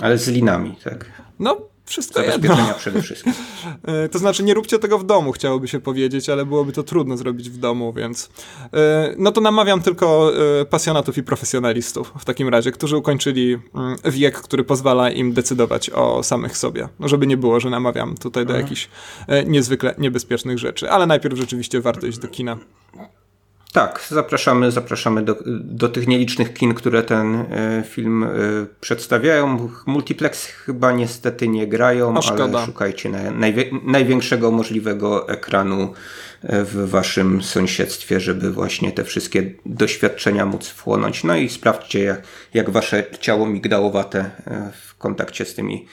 Speaker 2: ale z linami, tak.
Speaker 1: No, wszystko
Speaker 2: Zabezpieczenia jedno. przede wszystkim.
Speaker 1: E, to znaczy, nie róbcie tego w domu, chciałoby się powiedzieć, ale byłoby to trudno zrobić w domu, więc e, no to namawiam tylko e, pasjonatów i profesjonalistów w takim razie, którzy ukończyli mm, wiek, który pozwala im decydować o samych sobie. No, żeby nie było, że namawiam tutaj do mhm. jakichś niezwykle niebezpiecznych rzeczy, ale najpierw rzeczywiście warto iść do kina.
Speaker 2: Tak, zapraszamy, zapraszamy do, do tych nielicznych kin, które ten e, film e, przedstawiają. Multiplex chyba niestety nie grają, ale szukajcie na, najwie, największego możliwego ekranu e, w waszym sąsiedztwie, żeby właśnie te wszystkie doświadczenia móc wchłonąć. No i sprawdźcie, jak, jak wasze ciało migdałowate w kontakcie z tymi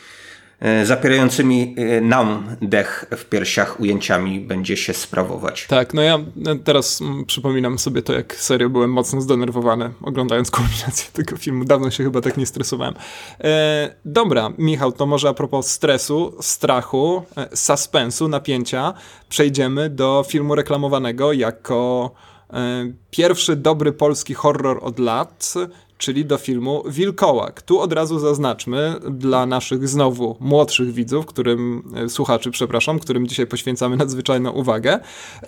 Speaker 2: zapierającymi e, nam dech w piersiach ujęciami będzie się sprawować.
Speaker 1: Tak, no ja teraz mm, przypominam sobie to, jak serio byłem mocno zdenerwowany oglądając kulminację tego filmu. Dawno się chyba tak nie stresowałem. E, dobra, Michał, to może a propos stresu, strachu, e, suspensu, napięcia, przejdziemy do filmu reklamowanego jako e, pierwszy dobry polski horror od lat, czyli do filmu Wilkołak. Tu od razu zaznaczmy dla naszych znowu młodszych widzów, którym, e, słuchaczy, przepraszam, którym dzisiaj poświęcamy nadzwyczajną uwagę,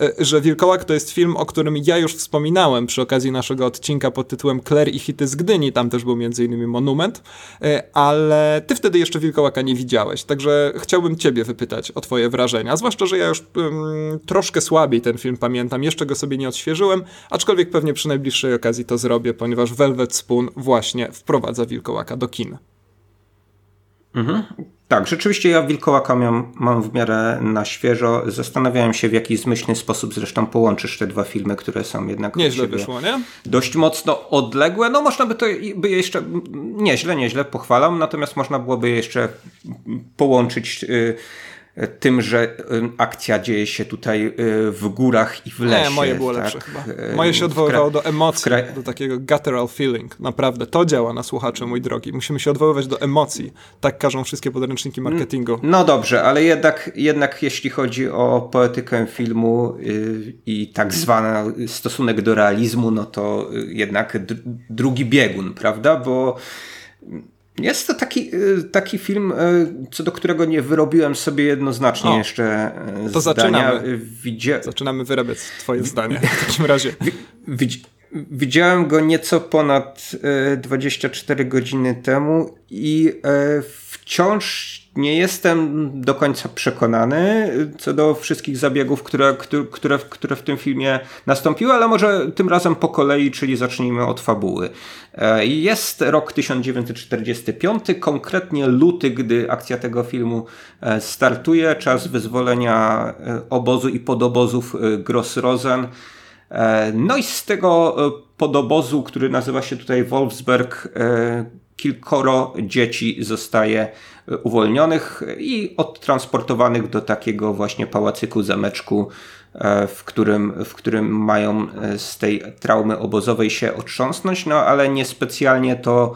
Speaker 1: e, że Wilkołak to jest film, o którym ja już wspominałem przy okazji naszego odcinka pod tytułem Kler i hity z Gdyni, tam też był innymi Monument, e, ale ty wtedy jeszcze Wilkołaka nie widziałeś, także chciałbym ciebie wypytać o twoje wrażenia, zwłaszcza, że ja już um, troszkę słabiej ten film pamiętam, jeszcze go sobie nie odświeżyłem, aczkolwiek pewnie przy najbliższej okazji to zrobię, ponieważ Velvet Spoon właśnie wprowadza Wilkołaka do kin.
Speaker 2: Mhm. Tak, rzeczywiście ja Wilkołaka mam, mam w miarę na świeżo. Zastanawiałem się w jaki zmyślny sposób zresztą połączysz te dwa filmy, które są jednak
Speaker 1: nieźle wyszło, nie?
Speaker 2: dość mocno odległe. No można by to by jeszcze nieźle, nieźle pochwalam, natomiast można byłoby jeszcze połączyć y, tym, że akcja dzieje się tutaj y, w górach i w lesie.
Speaker 1: Nie, moje było tak? lepsze chyba. Moje się odwoływało do emocji, do takiego guttural feeling. Naprawdę, to działa na słuchacze, mój drogi. Musimy się odwoływać do emocji. Tak każą wszystkie podręczniki marketingu.
Speaker 2: No dobrze, ale jednak, jednak jeśli chodzi o poetykę filmu i tak zwany stosunek do realizmu, no to jednak drugi biegun, prawda? Bo jest to taki, y, taki film, y, co do którego nie wyrobiłem sobie jednoznacznie o, jeszcze y,
Speaker 1: to zdania. Zaczynamy. Widzia... zaczynamy wyrabiać twoje zdanie w takim razie.
Speaker 2: Widziałem go nieco ponad 24 godziny temu i wciąż nie jestem do końca przekonany co do wszystkich zabiegów, które, które, które w tym filmie nastąpiły, ale może tym razem po kolei, czyli zacznijmy od fabuły. E, jest rok 1945, konkretnie luty, gdy akcja tego filmu e, startuje, czas wyzwolenia e, obozu i podobozów Gross-Rosen. No i z tego podobozu, który nazywa się tutaj Wolfsberg, kilkoro dzieci zostaje uwolnionych i odtransportowanych do takiego właśnie pałacyku, zameczku, e, w którym, w którym mają e, z tej traumy obozowej się otrząsnąć, no ale niespecjalnie to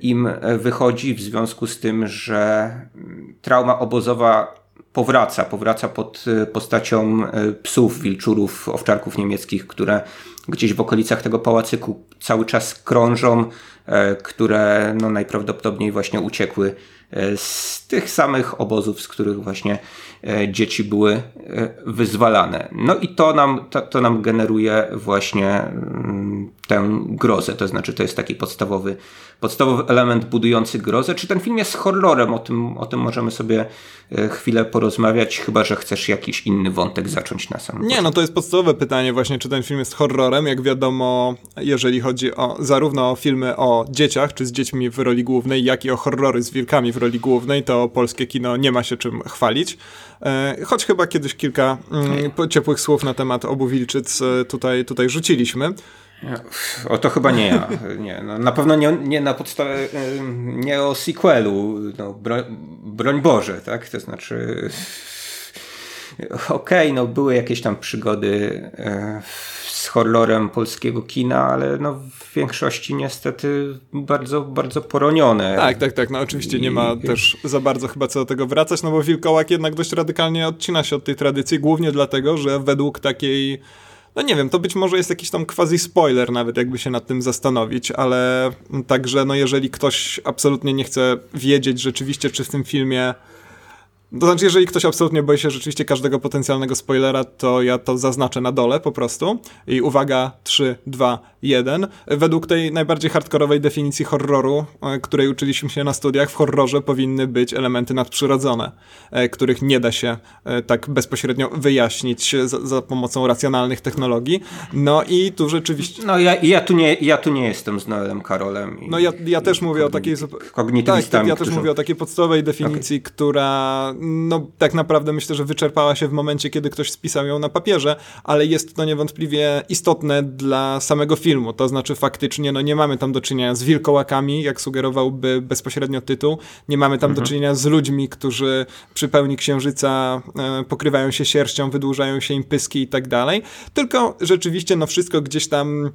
Speaker 2: im wychodzi w związku z tym, że mm, trauma obozowa powraca, powraca pod postacią psów, wilczurów, owczarków niemieckich, które gdzieś w okolicach tego pałacyku cały czas krążą, e, które no najprawdopodobniej właśnie uciekły e, z tych samych obozów, z których właśnie e, dzieci były wyzwalane. No i to nam, to, to nam generuje właśnie mm, tę grozę, to znaczy to jest taki podstawowy, podstawowy element budujący grozę. Czy ten film jest horrorem? O tym, o tym możemy sobie chwilę porozmawiać, chyba że chcesz jakiś inny wątek zacząć na sam
Speaker 1: Nie, no to jest podstawowe pytanie właśnie, czy ten film jest horrorem. Jak wiadomo, jeżeli chodzi o zarówno o filmy o dzieciach, czy z dziećmi w roli głównej, jak i o horrory z wilkami w roli głównej, to polskie kino nie ma się czym chwalić. E, choć chyba kiedyś kilka mm, ciepłych słów na temat obu wilczyc e, tutaj, tutaj rzuciliśmy.
Speaker 2: O to chyba nie ja. Nie, no, na pewno nie, nie na podstawie, e, nie o sequelu, no, broń, broń Boże, tak? To znaczy, okej, okay, no były jakieś tam przygody z horrorem polskiego kina, ale no w większości niestety bardzo, bardzo poronione.
Speaker 1: Tak, tak, tak. No oczywiście I... nie ma też za bardzo chyba co do tego wracać, no bo Wilkołak jednak dość radykalnie odcina się od tej tradycji, głównie dlatego, że według takiej no nie wiem, to być może jest jakiś tam quasi spoiler nawet, jakby się nad tym zastanowić, ale także no jeżeli ktoś absolutnie nie chce wiedzieć rzeczywiście, czy w tym filmie to znaczy, jeżeli ktoś absolutnie boi się rzeczywiście każdego potencjalnego spoilera, to ja to zaznaczę na dole po prostu. I uwaga, 3, 2, 1. Według tej najbardziej hardkorowej definicji horroru, e, której uczyliśmy się na studiach, w horrorze powinny być elementy nadprzyrodzone, e, których nie da się e, tak bezpośrednio wyjaśnić za, za pomocą racjonalnych technologii. No i tu rzeczywiście...
Speaker 2: No ja, ja, tu, nie, ja tu nie jestem z Noelem Karolem.
Speaker 1: I, no ja, ja też mówię o takiej... Tak, tak, ja też mówię o takiej podstawowej definicji, okay. która no tak naprawdę myślę, że wyczerpała się w momencie, kiedy ktoś spisał ją na papierze, ale jest to niewątpliwie istotne dla samego filmu. To znaczy faktycznie, no nie mamy tam do czynienia z wilkołakami, jak sugerowałby bezpośrednio tytuł. Nie mamy tam mhm. do czynienia z ludźmi, którzy przy pełni księżyca e, pokrywają się sierścią, wydłużają się im pyski i tak dalej. Tylko rzeczywiście, no wszystko gdzieś tam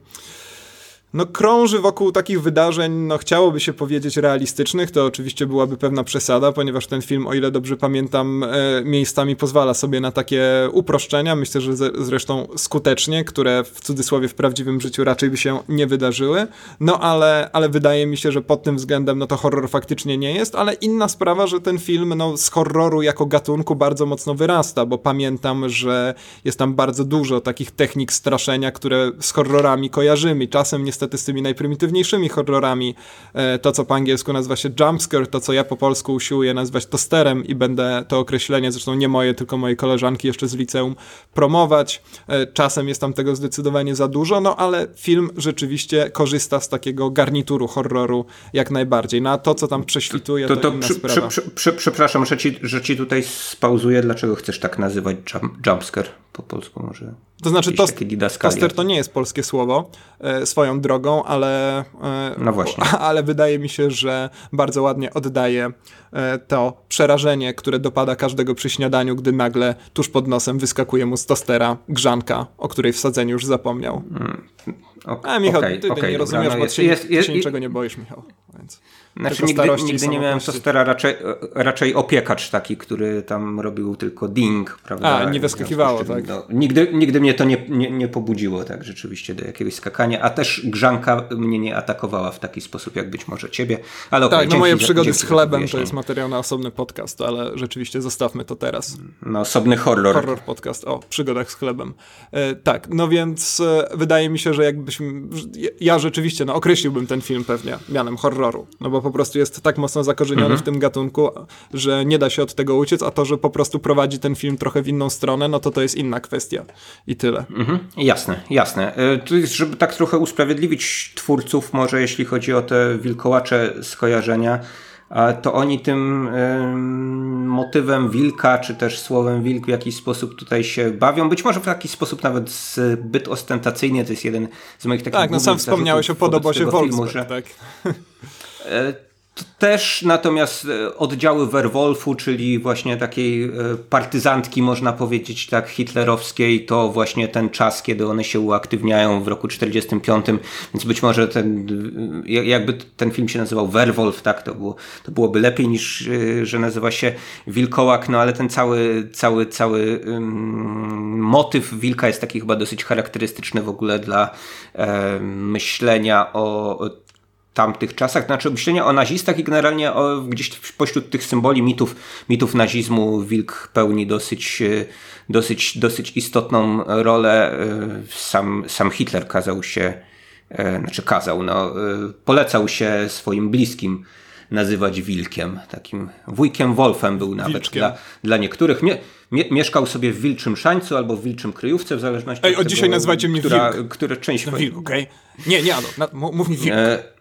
Speaker 1: no, krąży wokół takich wydarzeń, no chciałoby się powiedzieć realistycznych, to oczywiście byłaby pewna przesada, ponieważ ten film, o ile dobrze pamiętam, e, miejscami pozwala sobie na takie uproszczenia, myślę, że zresztą skutecznie, które w cudzysłowie w prawdziwym życiu raczej by się nie wydarzyły, no ale, ale wydaje mi się, że pod tym względem no to horror faktycznie nie jest, ale inna sprawa, że ten film no, z horroru jako gatunku bardzo mocno wyrasta, bo pamiętam, że jest tam bardzo dużo takich technik straszenia, które z horrorami kojarzymy. Czasem niestety z tymi najprymitywniejszymi horrorami. E, to, co po angielsku nazywa się jumpscare, to, co ja po polsku usiłuję nazwać tosterem i będę to określenie, zresztą nie moje, tylko mojej koleżanki jeszcze z liceum, promować. E, czasem jest tam tego zdecydowanie za dużo, no ale film rzeczywiście korzysta z takiego garnituru horroru jak najbardziej. No a to, co tam prześwituje, to, to, to inna przy, sprawa.
Speaker 2: Przy, przy, przepraszam, że ci, że ci tutaj spauzuję. Dlaczego chcesz tak nazywać jump, jumpscare po polsku może?
Speaker 1: To znaczy, tost, toster to nie jest polskie słowo e, swoją drogą, ale,
Speaker 2: e, no właśnie.
Speaker 1: ale wydaje mi się, że bardzo ładnie oddaje e, to przerażenie, które dopada każdego przy śniadaniu, gdy nagle tuż pod nosem wyskakuje mu z tostera grzanka, o której w sadzeniu już zapomniał. Mm, okay, A Michał, ty, ty okay, nie rozumiesz, no bo jest, ty, jest, jest, się niczego nie boisz, Michał. Więc...
Speaker 2: Znaczy nigdy, nigdy nie miałem tostera, raczej, raczej opiekacz taki, który tam robił tylko ding, prawda?
Speaker 1: A, nie wyskakiwało, tak?
Speaker 2: No, nigdy, nigdy mnie to nie, nie, nie pobudziło tak rzeczywiście do jakiegoś skakania, a też grzanka mnie nie atakowała w taki sposób, jak być może ciebie. Ale
Speaker 1: okay, tak, no moje przygody z chlebem to jest materiał na osobny podcast, ale rzeczywiście zostawmy to teraz.
Speaker 2: Na osobny horror.
Speaker 1: Horror podcast o przygodach z chlebem. E, tak, no więc e, wydaje mi się, że jakbyśmy, ja rzeczywiście, no określiłbym ten film pewnie mianem horroru, no bo po prostu jest tak mocno zakorzeniony mhm. w tym gatunku, że nie da się od tego uciec, a to, że po prostu prowadzi ten film trochę w inną stronę, no to to jest inna kwestia. I tyle.
Speaker 2: Mhm. Jasne, jasne. E, tu jest, żeby tak trochę usprawiedliwić twórców, może jeśli chodzi o te wilkołacze skojarzenia, to oni tym motywem wilka, czy też słowem wilk w jakiś sposób tutaj się bawią. Być może w taki sposób nawet zbyt ostentacyjnie. To jest jeden z moich takich
Speaker 1: Tak, no sam wspomniałeś o podobosie Wolfsburg, że... tak?
Speaker 2: E, też natomiast e, oddziały Werwolfu, czyli właśnie takiej e, partyzantki, można powiedzieć tak, hitlerowskiej, to właśnie ten czas, kiedy one się uaktywniają w roku 45, więc być może ten, jakby ten film się nazywał Werwolf, tak, to, było, to byłoby lepiej niż, że nazywa się Wilkołak, no ale ten cały, cały, cały um, motyw wilka jest taki chyba dosyć charakterystyczny w ogóle dla um, myślenia o tamtych czasach, znaczy myślenia o nazistach i generalnie o, gdzieś pośród tych symboli mitów, mitów nazizmu Wilk pełni dosyć, e, dosyć, dosyć istotną rolę. E, sam, sam Hitler kazał się, e, znaczy kazał, no, polecał się swoim bliskim nazywać wilkiem, takim wujkiem Wolfem był nawet dla, dla niektórych. Mie, mie, mieszkał sobie w Wilczym Szańcu albo w Wilczym Kryjówce, w zależności
Speaker 1: Ej, od, od tego, dzisiaj nazywajcie mnie
Speaker 2: która,
Speaker 1: wilk.
Speaker 2: Które część...
Speaker 1: No, wilk, okej. Okay. Nie, nie, Ado, mów mi wilk. E,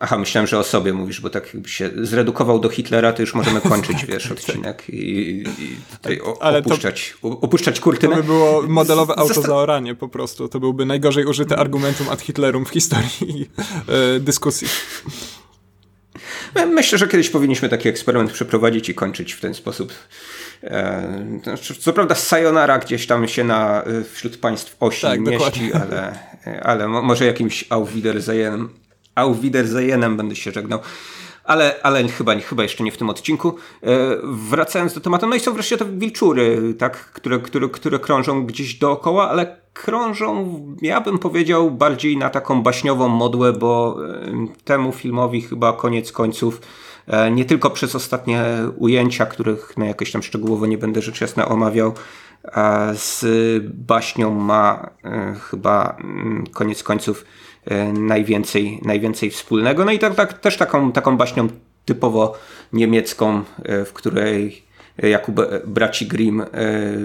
Speaker 2: Aha, myślałem, że o sobie mówisz, bo tak jakby się zredukował do Hitlera, to już możemy kończyć, wiesz, tak, odcinek i, i tutaj Ale opuszczać, to, opuszczać kurtynę.
Speaker 1: To by było modelowe auto zaoranie po prostu. To byłby najgorzej użyty argumentum ad Hitlerum w historii e, dyskusji.
Speaker 2: Myślę, że kiedyś powinniśmy taki eksperyment przeprowadzić i kończyć w ten sposób. E, znaczy, co prawda Sayonara gdzieś tam się na, e, wśród państw osi tak, mieści, ale, ale może jakimś Auf Wiedersehen Auf Wiedersehenem będę się żegnał. Ale, ale chyba, chyba jeszcze nie w tym odcinku. E, wracając do tematu, no i są wreszcie te wilczury, tak, które, które, które krążą gdzieś dookoła, ale krążą, ja bym powiedział, bardziej na taką baśniową modłę, bo e, temu filmowi chyba koniec końców e, nie tylko przez ostatnie ujęcia, których no, jakoś tam szczegółowo nie będę rzecz jasna omawiał, z baśnią ma chyba mm, koniec końców najwięcej, najwięcej wspólnego. No i tak, tak, też taką, taką baśnią typowo niemiecką, e, w której jak u braci Grimm e,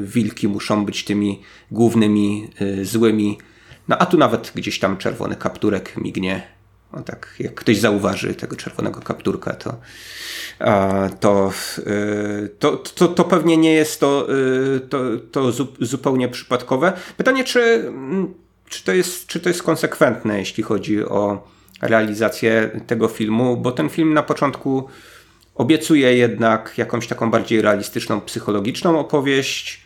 Speaker 2: wilki muszą być tymi głównymi złymi. No a tu nawet gdzieś tam czerwony kapturek mignie. No tak, jak ktoś zauważy tego czerwonego kapturka, to, to, to, to, to pewnie nie jest to, to, to zupełnie przypadkowe. Pytanie, czy mm, czy to jest, czy to jest konsekwentne, jeśli chodzi o realizację tego filmu, bo ten film na początku obiecuje jednak jakąś taką bardziej realistyczną, psychologiczną opowieść.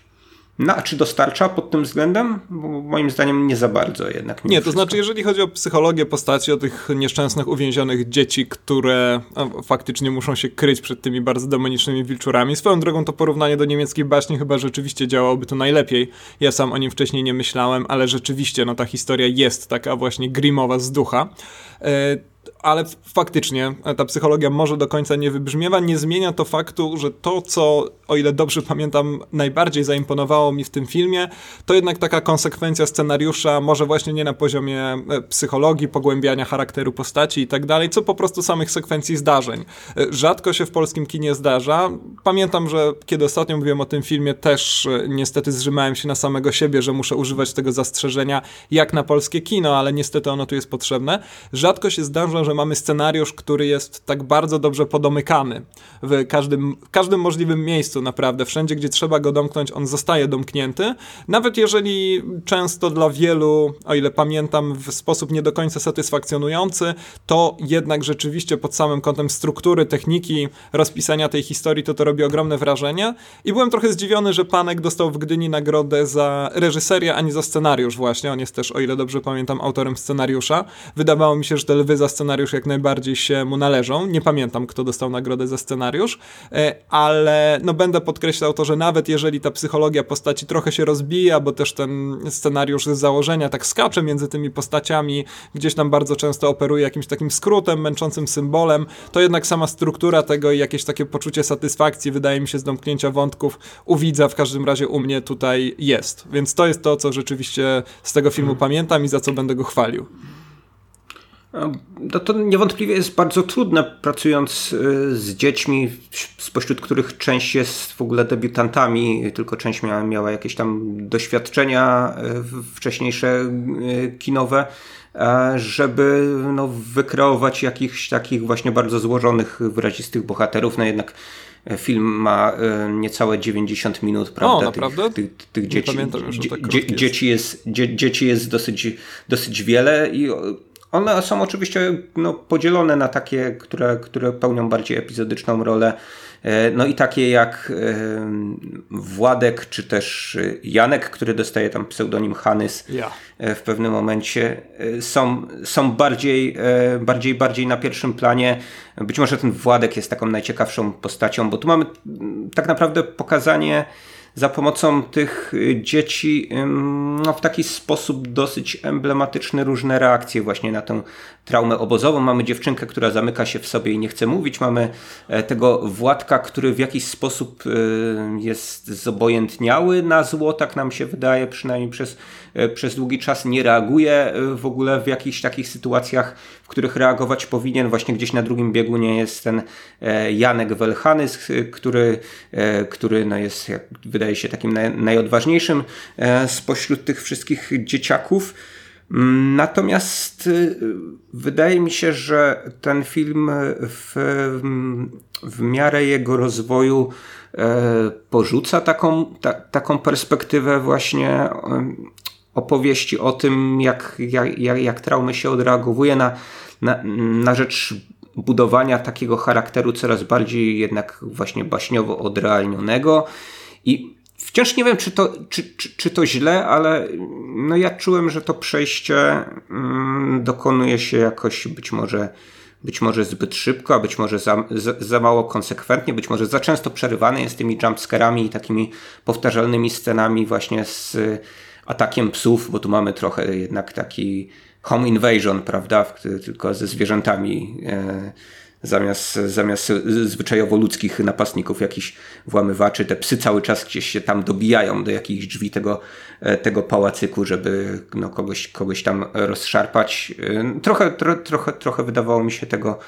Speaker 2: No a czy dostarcza pod tym względem? Bo moim zdaniem nie za bardzo jednak.
Speaker 1: Nie, to wszystko. znaczy jeżeli chodzi o psychologię postaci, o tych nieszczęsnych uwięzionych dzieci, które faktycznie muszą się kryć przed tymi bardzo demonicznymi wilczurami. Swoją drogą to porównanie do niemieckiej baśni chyba rzeczywiście działałoby tu najlepiej. Ja sam o nim wcześniej nie myślałem, ale rzeczywiście no, ta historia jest taka właśnie grimowa z ducha. E, ale faktycznie ta psychologia może do końca nie wybrzmiewa. Nie zmienia to faktu, że to, co, o ile dobrze pamiętam, najbardziej zaimponowało mi w tym filmie, to jednak taka konsekwencja scenariusza, może właśnie nie na poziomie e, psychologii, pogłębiania charakteru postaci i tak dalej, co po prostu samych sekwencji zdarzeń. E, rzadko się w polskim kinie zdarza. Pamiętam, że kiedy ostatnio mówiłem o tym filmie, też e, niestety zrzymałem się na samego siebie, że muszę używać tego zastrzeżenia jak na polskie kino, ale niestety ono tu jest potrzebne. Rzadko się zdarza, że mamy scenariusz, który jest tak bardzo dobrze podomykany w każdym, w każdym możliwym miejscu, naprawdę. Wszędzie, gdzie trzeba go domknąć, on zostaje domknięty. Nawet jeżeli często dla wielu, o ile pamiętam, w sposób nie do końca satysfakcjonujący, to jednak rzeczywiście pod samym kątem struktury, techniki, rozpisania tej historii, to to robi ogromne wrażenie. I byłem trochę zdziwiony, że Panek dostał w Gdyni nagrodę za reżyserię, a nie za scenariusz właśnie. On jest też, o ile dobrze pamiętam, autorem scenariusza. Wydawało mi się, że te lwy za scenariusz scenariusz jak najbardziej się mu należą. Nie pamiętam, kto dostał nagrodę za scenariusz, e, ale no będę podkreślał to, że nawet jeżeli ta psychologia postaci trochę się rozbija, bo też ten scenariusz z założenia tak skacze między tymi postaciami, gdzieś tam bardzo często operuje jakimś takim skrótem, męczącym symbolem, to jednak sama struktura tego i jakieś takie poczucie satysfakcji, wydaje mi się, z domknięcia wątków u widza w każdym razie u mnie tutaj jest. Więc to jest to, co rzeczywiście z tego filmu hmm. pamiętam i za co będę go chwalił.
Speaker 2: No to niewątpliwie jest bardzo trudne pracując y, z dziećmi, spośród których część jest w ogóle debiutantami, tylko część miała, miała jakieś tam doświadczenia y, wcześniejsze y, kinowe, żeby no, wykreować jakichś takich właśnie bardzo złożonych, wyrazistych bohaterów. No jednak film ma niecałe 90 minut, prawda?
Speaker 1: O, naprawdę?
Speaker 2: Tych, tych, tych dzieci, pamiętam, tak dzieci, jest. jest, dzieci jest dosyć, dosyć wiele i one są oczywiście no, podzielone na takie, które, które pełnią bardziej epizodyczną rolę. E, no i takie jak e, Władek, czy też Janek, który dostaje tam pseudonim Hanys. E, w pewnym momencie, są, są bardziej, bardziej, bardziej na pierwszym planie. Być może ten Władek jest taką najciekawszą postacią, bo tu mamy tak naprawdę pokazanie za pomocą tych y, dzieci no, w taki sposób dosyć emblematyczny różne reakcje właśnie na tę traumę obozową. Mamy dziewczynkę, która zamyka się w sobie i nie chce mówić. Mamy e, tego Władka, który w jakiś sposób y, jest zobojętniały na zło, tak nam się wydaje, przynajmniej przez, przez długi czas nie reaguje e, w ogóle w jakichś takich sytuacjach, w których reagować powinien. Właśnie gdzieś na drugim biegunie jest ten Janek Welhanys, który, który no jest, jak wydaje się, takim najodważniejszym spośród tych wszystkich dzieciaków. Natomiast wydaje mi się, że ten film w, w miarę jego rozwoju e, porzuca taką, ta, taką perspektywę właśnie e, opowieści o tym, jak, jak, jak, jak traumy się odreagowuje na, na, na rzecz budowania takiego charakteru coraz bardziej jednak właśnie baśniowo odrealnionego. I Wciąż nie wiem, czy to, czy, czy, czy to źle, ale no ja czułem, że to przejście mm, dokonuje się jakoś być może, być może zbyt szybko, a być może za, za, za mało konsekwentnie, być może za często przerywane jest tymi jumpscarami i takimi powtarzalnymi scenami właśnie z atakiem psów, bo tu mamy trochę jednak taki home invasion, prawda, tylko ze zwierzętami. E, zamiast, zamiast zwyczajowo ludzkich napastników, jakichś włamywaczy. Te psy cały czas gdzieś się tam dobijają do jakichś drzwi tego, e, tego pałacyku, żeby no, kogoś, kogoś tam rozszarpać. E, trochę, tro, trochę, trochę wydawało mi się tego,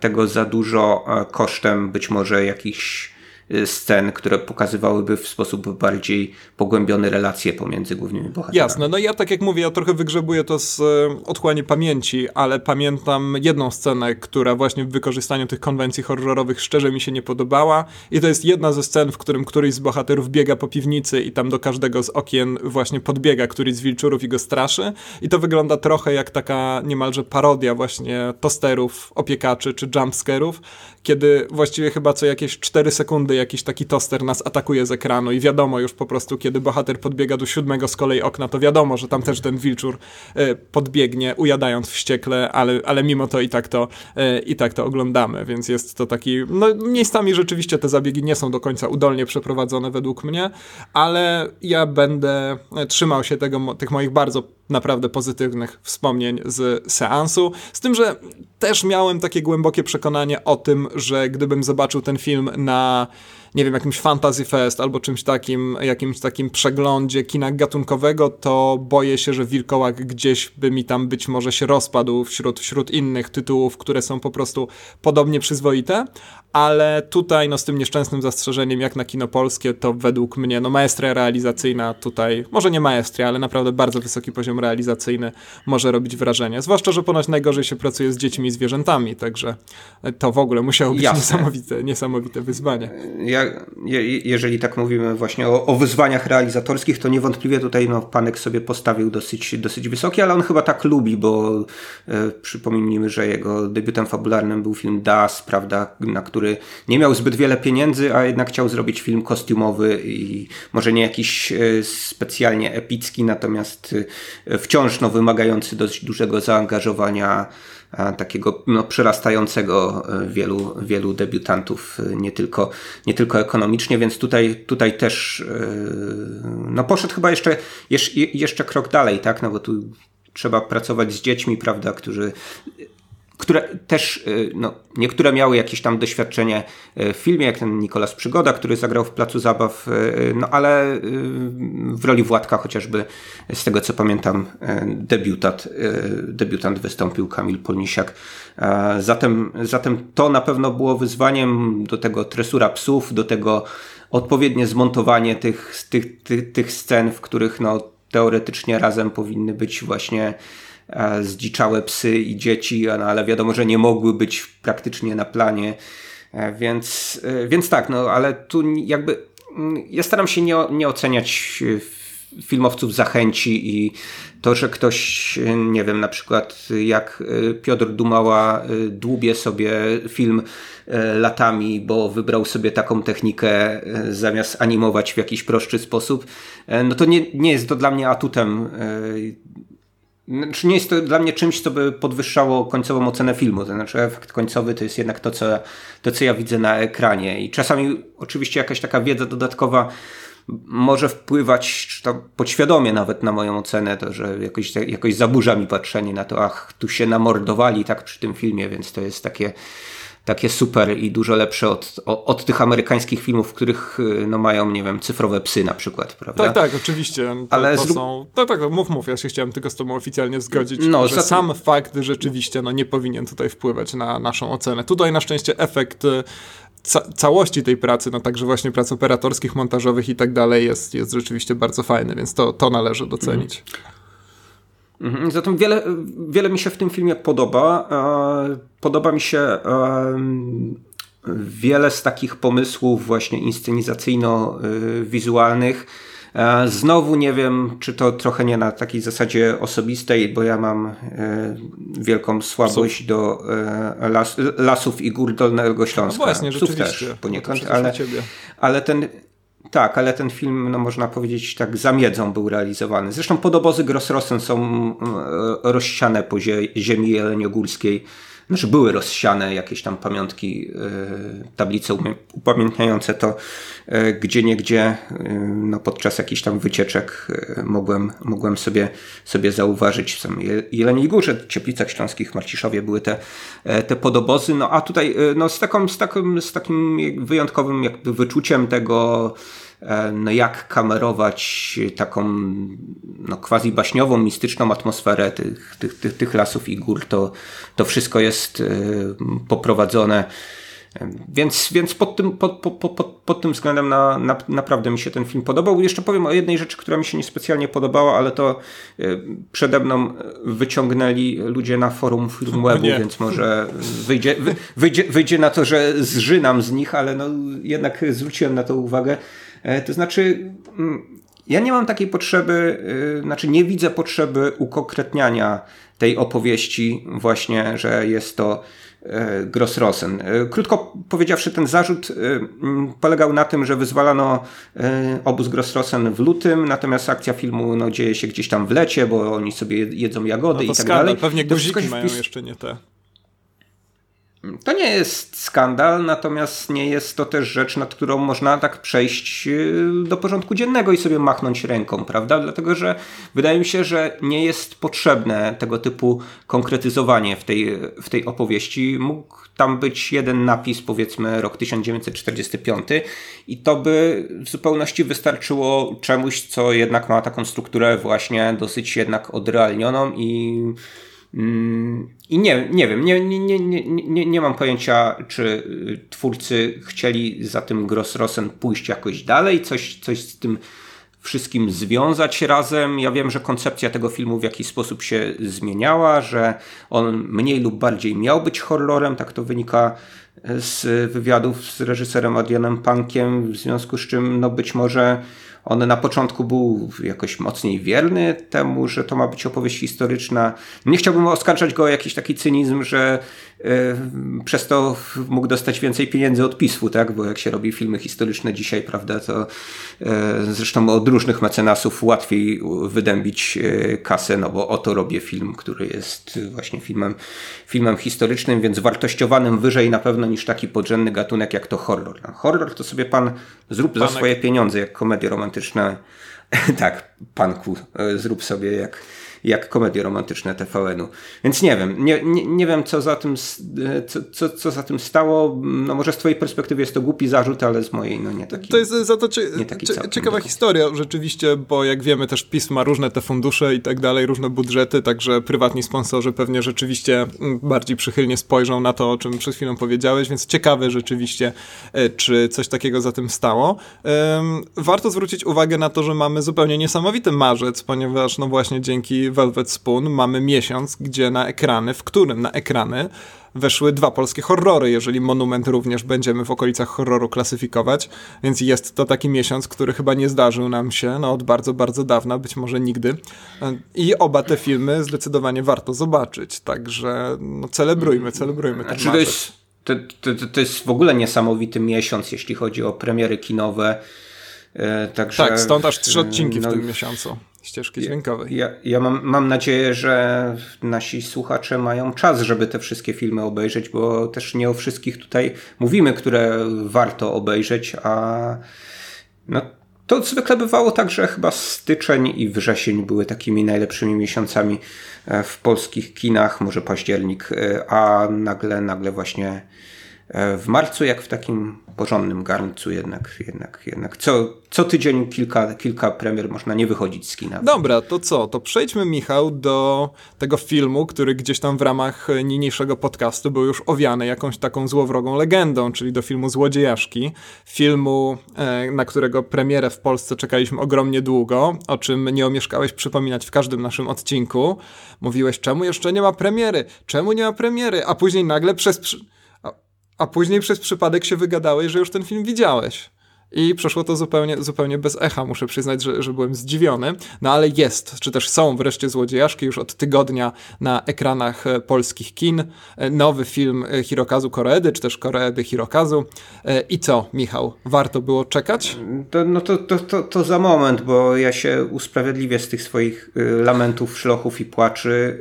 Speaker 2: tego za dużo kosztem być może jakichś scen, które pokazywałyby w sposób bardziej pogłębiony relacje pomiędzy głównymi bohaterami.
Speaker 1: Jasne, no ja tak jak mówię, ja trochę wygrzebuję to z e, otchłani pamięci, ale pamiętam jedną scenę, która właśnie w wykorzystaniu tych konwencji horrorowych szczerze mi się nie podobała. I to jest jedna ze scen, w którym któryś z bohaterów biega po piwnicy i tam do każdego z okien właśnie podbiega któryś z wilczurów i go straszy. I to wygląda trochę jak taka niemalże parodia właśnie tosterów, opiekaczy czy jumpscarów, kiedy właściwie chyba co jakieś 4 sekundy jakiś taki toster nas atakuje z ekranu i wiadomo już po prostu, kiedy bohater podbiega do siódmego z kolei okna, to wiadomo, że tam też ten wilczur e, podbiegnie, ujadając wściekle, ale, ale mimo to i tak to, e, i tak to oglądamy, więc jest to taki, no miejscami rzeczywiście te zabiegi nie są do końca udolnie przeprowadzone według mnie, ale ja będę trzymał się tego, tych moich bardzo naprawdę pozytywnych wspomnień z seansu. Z tym, że też miałem takie głębokie przekonanie o tym, że gdybym zobaczył ten film na nie wiem, jakimś Fantasy Fest albo czymś takim, jakimś takim przeglądzie kina gatunkowego, to boję się, że Wilkołak gdzieś by mi tam być może się rozpadł wśród, wśród innych tytułów, które są po prostu podobnie przyzwoite, ale tutaj no z tym nieszczęsnym zastrzeżeniem jak na kino polskie, to według mnie no maestria realizacyjna tutaj, może nie maestria, ale naprawdę bardzo wysoki poziom realizacyjny może robić wrażenie. Zwłaszcza, że ponoć najgorzej się pracuje z dziećmi i zwierzętami, także to w ogóle musiało być niesamowite, niesamowite wyzwanie.
Speaker 2: Ja, je, jeżeli tak mówimy właśnie o, o, wyzwaniach realizatorskich, to niewątpliwie tutaj no, Panek sobie postawił dosyć, dosyć wysoki, ale on chyba tak lubi, bo e, przypomnijmy, że jego debiutem fabularnym był film Das, prawda, na który nie miał zbyt wiele pieniędzy, a jednak chciał zrobić film kostiumowy i może nie jakiś e, specjalnie epicki, natomiast e, wciąż no, wymagający dość dużego zaangażowania takiego no, przerastającego e, wielu, wielu debiutantów, e, nie tylko, nie tylko ekonomicznie, więc tutaj, tutaj też e, no, poszedł chyba jeszcze, jeszcze krok dalej, tak? No bo tu trzeba pracować z dziećmi, prawda, którzy które też, y, no, niektóre miały jakieś tam doświadczenie y, w filmie, jak ten Nikolas Przygoda, który zagrał w Placu Zabaw, y, no ale w roli Władka chociażby, z tego co pamiętam, debiutant, debiutant wystąpił Kamil Polnisiak. Zatem, zatem to na pewno było wyzwaniem do tego tresura psów, do tego odpowiednie zmontowanie tych, tych, tych, tych scen, w których no, teoretycznie razem powinny być właśnie zdziczałe psy i dzieci, ale wiadomo, że nie mogły być praktycznie na planie. E, więc, e, więc tak, no ale tu jakby mm, ja staram się nie, nie oceniać e, filmowców zachęci i to, że ktoś, nie wiem, na przykład jak Piotr Dumała dłubie sobie film latami, bo wybrał sobie taką technikę zamiast animować w jakiś prostszy sposób, no to nie, nie jest to dla mnie atutem znaczy nie jest to dla mnie czymś, co by podwyższało końcową ocenę filmu. To znaczy efekt końcowy to jest jednak to, co, to, co ja widzę na ekranie. I czasami oczywiście jakaś taka wiedza dodatkowa może wpływać, czy to podświadomie nawet na moją ocenę, to że jakoś, jakoś zaburza mi patrzenie na to, ach, tu się namordowali tak przy tym filmie, więc to jest takie takie super i dużo lepsze od, od tych amerykańskich filmów, w których y, no, mają, nie wiem, cyfrowe psy na przykład, prawda?
Speaker 1: Tak, tak, oczywiście. To, Ale to są... Tak, tak, mów, mów, ja się chciałem tylko z tobą oficjalnie zgodzić, no, że za... sam fakt rzeczywiście no, nie powinien tutaj wpływać na naszą ocenę. Tutaj na szczęście efekt y, ca całości tej pracy, no także właśnie prac operatorskich, montażowych i tak dalej jest, jest rzeczywiście bardzo fajny, więc to, to należy docenić. Mhm.
Speaker 2: Mhm, zatem wiele, wiele mi się w tym filmie podoba. E, podoba mi się wiele z takich pomysłów właśnie inscenizacyjno-wizualnych. E, znowu nie wiem, czy to trochę nie na takiej zasadzie osobistej, bo ja mam e, wielką słabość do las, lasów i gór Dolnego Śląska. No
Speaker 1: właśnie, Psów też
Speaker 2: poniekąd, ale, ale ten tak, ale ten film, no można powiedzieć, tak zamiedzą był realizowany. Zresztą podobozy Grossrossen są e, rozsiane po ziemi jeleniogórskiej. Znaczy były rozsiane jakieś tam pamiątki, e, tablice upamiętniające to, e, gdzie niegdzie no podczas jakichś tam wycieczek mogłem, mogłem sobie, sobie zauważyć w samej Jeleniej Górze, Cieplicach Śląskich, Marciszowie były te, te podobozy. No a tutaj no, z, taką, z, takim, z takim wyjątkowym jakby wyczuciem tego E, no jak kamerować taką no quasi baśniową, mistyczną atmosferę tych, tych, tych, tych lasów i gór, to, to wszystko jest e, poprowadzone. Więc, więc pod, tym, pod, pod, pod, pod tym względem na, na, naprawdę mi się ten film podobał. Jeszcze powiem o jednej rzeczy, która mi się niespecjalnie podobała, ale to e, przede mną wyciągnęli ludzie na forum Filmwebu, więc może wyjdzie, wyjdzie, wyjdzie na to, że zżynam z nich, ale no, jednak zwróciłem na to uwagę. E, to znaczy, mm, ja nie mam takiej potrzeby, yy, znaczy nie widzę potrzeby ukonkretniania tej opowieści właśnie, że jest to E, Grossrosen. E, krótko powiedziawszy, ten zarzut e, polegał na tym, że wyzwalano obóz Grossrosen w lutym, natomiast akcja filmu no, dzieje się gdzieś tam w lecie, bo oni sobie jedzą jagody no i tak skandal. dalej.
Speaker 1: Pewnie guziki mają jeszcze nie te.
Speaker 2: To nie jest skandal, natomiast nie jest to też rzecz, nad którą można tak przejść y, do porządku dziennego i sobie machnąć ręką, prawda? Dlatego, że wydaje mi się, że nie jest potrzebne tego typu konkretyzowanie w tej, w tej opowieści. Mógł tam być jeden napis, powiedzmy rok 1945 i to by w zupełności wystarczyło czemuś, co jednak ma taką strukturę właśnie dosyć jednak odrealnioną i I nie, nie wiem, nie, nie, nie, nie, nie mam pojęcia, czy y, twórcy chcieli za tym Grossrosen pójść jakoś dalej, coś, coś z tym wszystkim związać razem. Ja wiem, że koncepcja tego filmu w jakiś sposób się zmieniała, że on mniej lub bardziej miał być horrorem, tak to wynika z wywiadów z reżyserem Adrianem Pankiem, w związku z czym no być może on na początku był jakoś mocniej wierny temu, że to ma być opowieść historyczna. Nie chciałbym oskarżać go o jakiś taki cynizm, że przez to mógł dostać więcej pieniędzy od PiSu, tak? Bo jak się robi filmy historyczne dzisiaj, prawda, to e, zresztą od różnych mecenasów łatwiej wydębić e, kasę, no bo oto robię film, który jest właśnie filmem, filmem historycznym, więc wartościowanym wyżej na pewno niż taki podrzędny gatunek jak to horror. No, horror to sobie pan zrób Panek. za swoje pieniądze, jak komedie romantyczne. tak, panku, zrób sobie jak jak komedie romantyczne TVN-u. Więc nie wiem, nie, nie, nie wiem co za, tym, co, co, co za tym stało. No może z twojej perspektywy jest to głupi zarzut, ale z mojej no nie taki.
Speaker 1: To jest za to cie, cie, ciekawa historia rzeczywiście, bo jak wiemy też PiS ma różne te fundusze i tak dalej, różne budżety, także prywatni sponsorzy pewnie rzeczywiście mm, bardziej przychylnie spojrzą na to, o czym przed chwilą powiedziałeś, więc ciekawe rzeczywiście, e, czy coś takiego za tym stało. Warto zwrócić uwagę na to, że mamy zupełnie niesamowity marzec, ponieważ no właśnie dzięki Velvet Spoon mamy miesiąc, gdzie na ekrany, w którym na ekrany weszły dwa polskie horrory, jeżeli Monument również będziemy w okolicach horroru klasyfikować, więc jest to taki miesiąc, który chyba nie zdarzył nam się no, od bardzo, bardzo dawna, być może nigdy. I oba te filmy zdecydowanie warto zobaczyć, także no, celebrujmy, celebrujmy ten znaczy, to jest,
Speaker 2: to, to, to jest w ogóle niesamowity miesiąc, jeśli chodzi o premiery kinowe.
Speaker 1: E, także, tak, stąd aż trzy odcinki no, w tym miesiącu ścieżki dźwiękowej.
Speaker 2: Ja, ja mam, mam nadzieję, że nasi słuchacze mają czas, żeby te wszystkie filmy obejrzeć, bo też nie o wszystkich tutaj mówimy, które warto obejrzeć, a no, to zwykle bywało tak, że chyba styczeń i wrzesień były takimi najlepszymi miesiącami e, w polskich kinach, może październik, e, a nagle, nagle właśnie w marcu, jak w takim porządnym garncu jednak, jednak, jednak co, co tydzień kilka, kilka premier można nie wychodzić z kina.
Speaker 1: Dobra, to co? To przejdźmy, Michał, do tego filmu, który gdzieś tam w ramach niniejszego podcastu był już owiany jakąś taką złowrogą legendą, czyli do filmu Złodziejaszki. Filmu, e, na którego premierę w Polsce czekaliśmy ogromnie długo, o czym nie omieszkałeś przypominać w każdym naszym odcinku. Mówiłeś, czemu jeszcze nie ma premiery? Czemu nie ma premiery? A później nagle przez a później przez przypadek się wygadałeś, że już ten film widziałeś. I przeszło to zupełnie, zupełnie bez echa, muszę przyznać, że, że byłem zdziwiony. No ale jest, czy też są wreszcie Złodziejaszki już od tygodnia na ekranach e, polskich kin. E, nowy film e, Hirokazu Koreedy, czy też Koreedy Hirokazu. I co, Michał, warto było czekać?
Speaker 2: To, no to, to, to, to za moment, bo ja się usprawiedliwię z tych swoich lamentów, szlochów i płaczy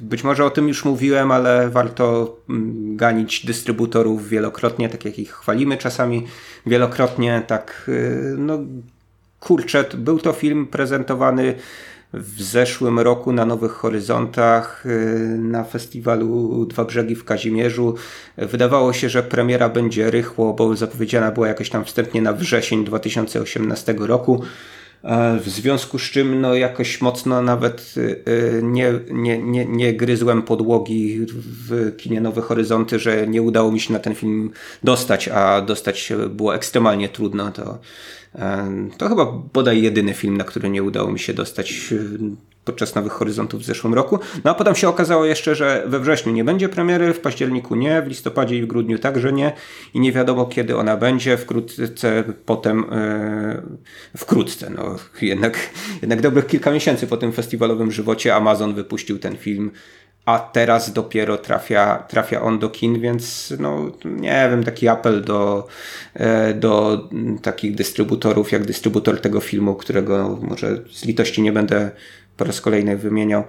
Speaker 2: być może o tym już mówiłem, ale warto mm, ganić dystrybutorów wielokrotnie, tak jak ich chwalimy czasami wielokrotnie. Tak, y, no kurczę, był to film prezentowany w zeszłym roku na Nowych Horyzontach y, na festiwalu Dwa Brzegi w Kazimierzu. Wydawało się, że premiera będzie rychło, bo zapowiedziana była jakoś tam wstępnie na wrzesień 2018 roku. E, w związku z czym no, jakoś mocno nawet e, nie, nie, nie, nie gryzłem podłogi w kinie Nowe Horyzonty, że nie udało mi się na ten film dostać, a dostać było ekstremalnie trudno. To, e, to chyba bodaj jedyny film, na który nie udało mi się dostać podczas Nowych Horyzontów w zeszłym roku. No a potem się okazało jeszcze, że we wrześniu nie będzie premiery, w październiku nie, w listopadzie i w grudniu także nie i nie wiadomo kiedy ona będzie, wkrótce potem, yy, wkrótce, no jednak, jednak dobrych kilka miesięcy po tym festiwalowym żywocie Amazon wypuścił ten film a teraz dopiero trafia, trafia on do kin, więc no nie wiem, taki apel do, e, do takich dystrybutorów, jak dystrybutor tego filmu, którego może z litości nie będę po raz kolejny wymieniał.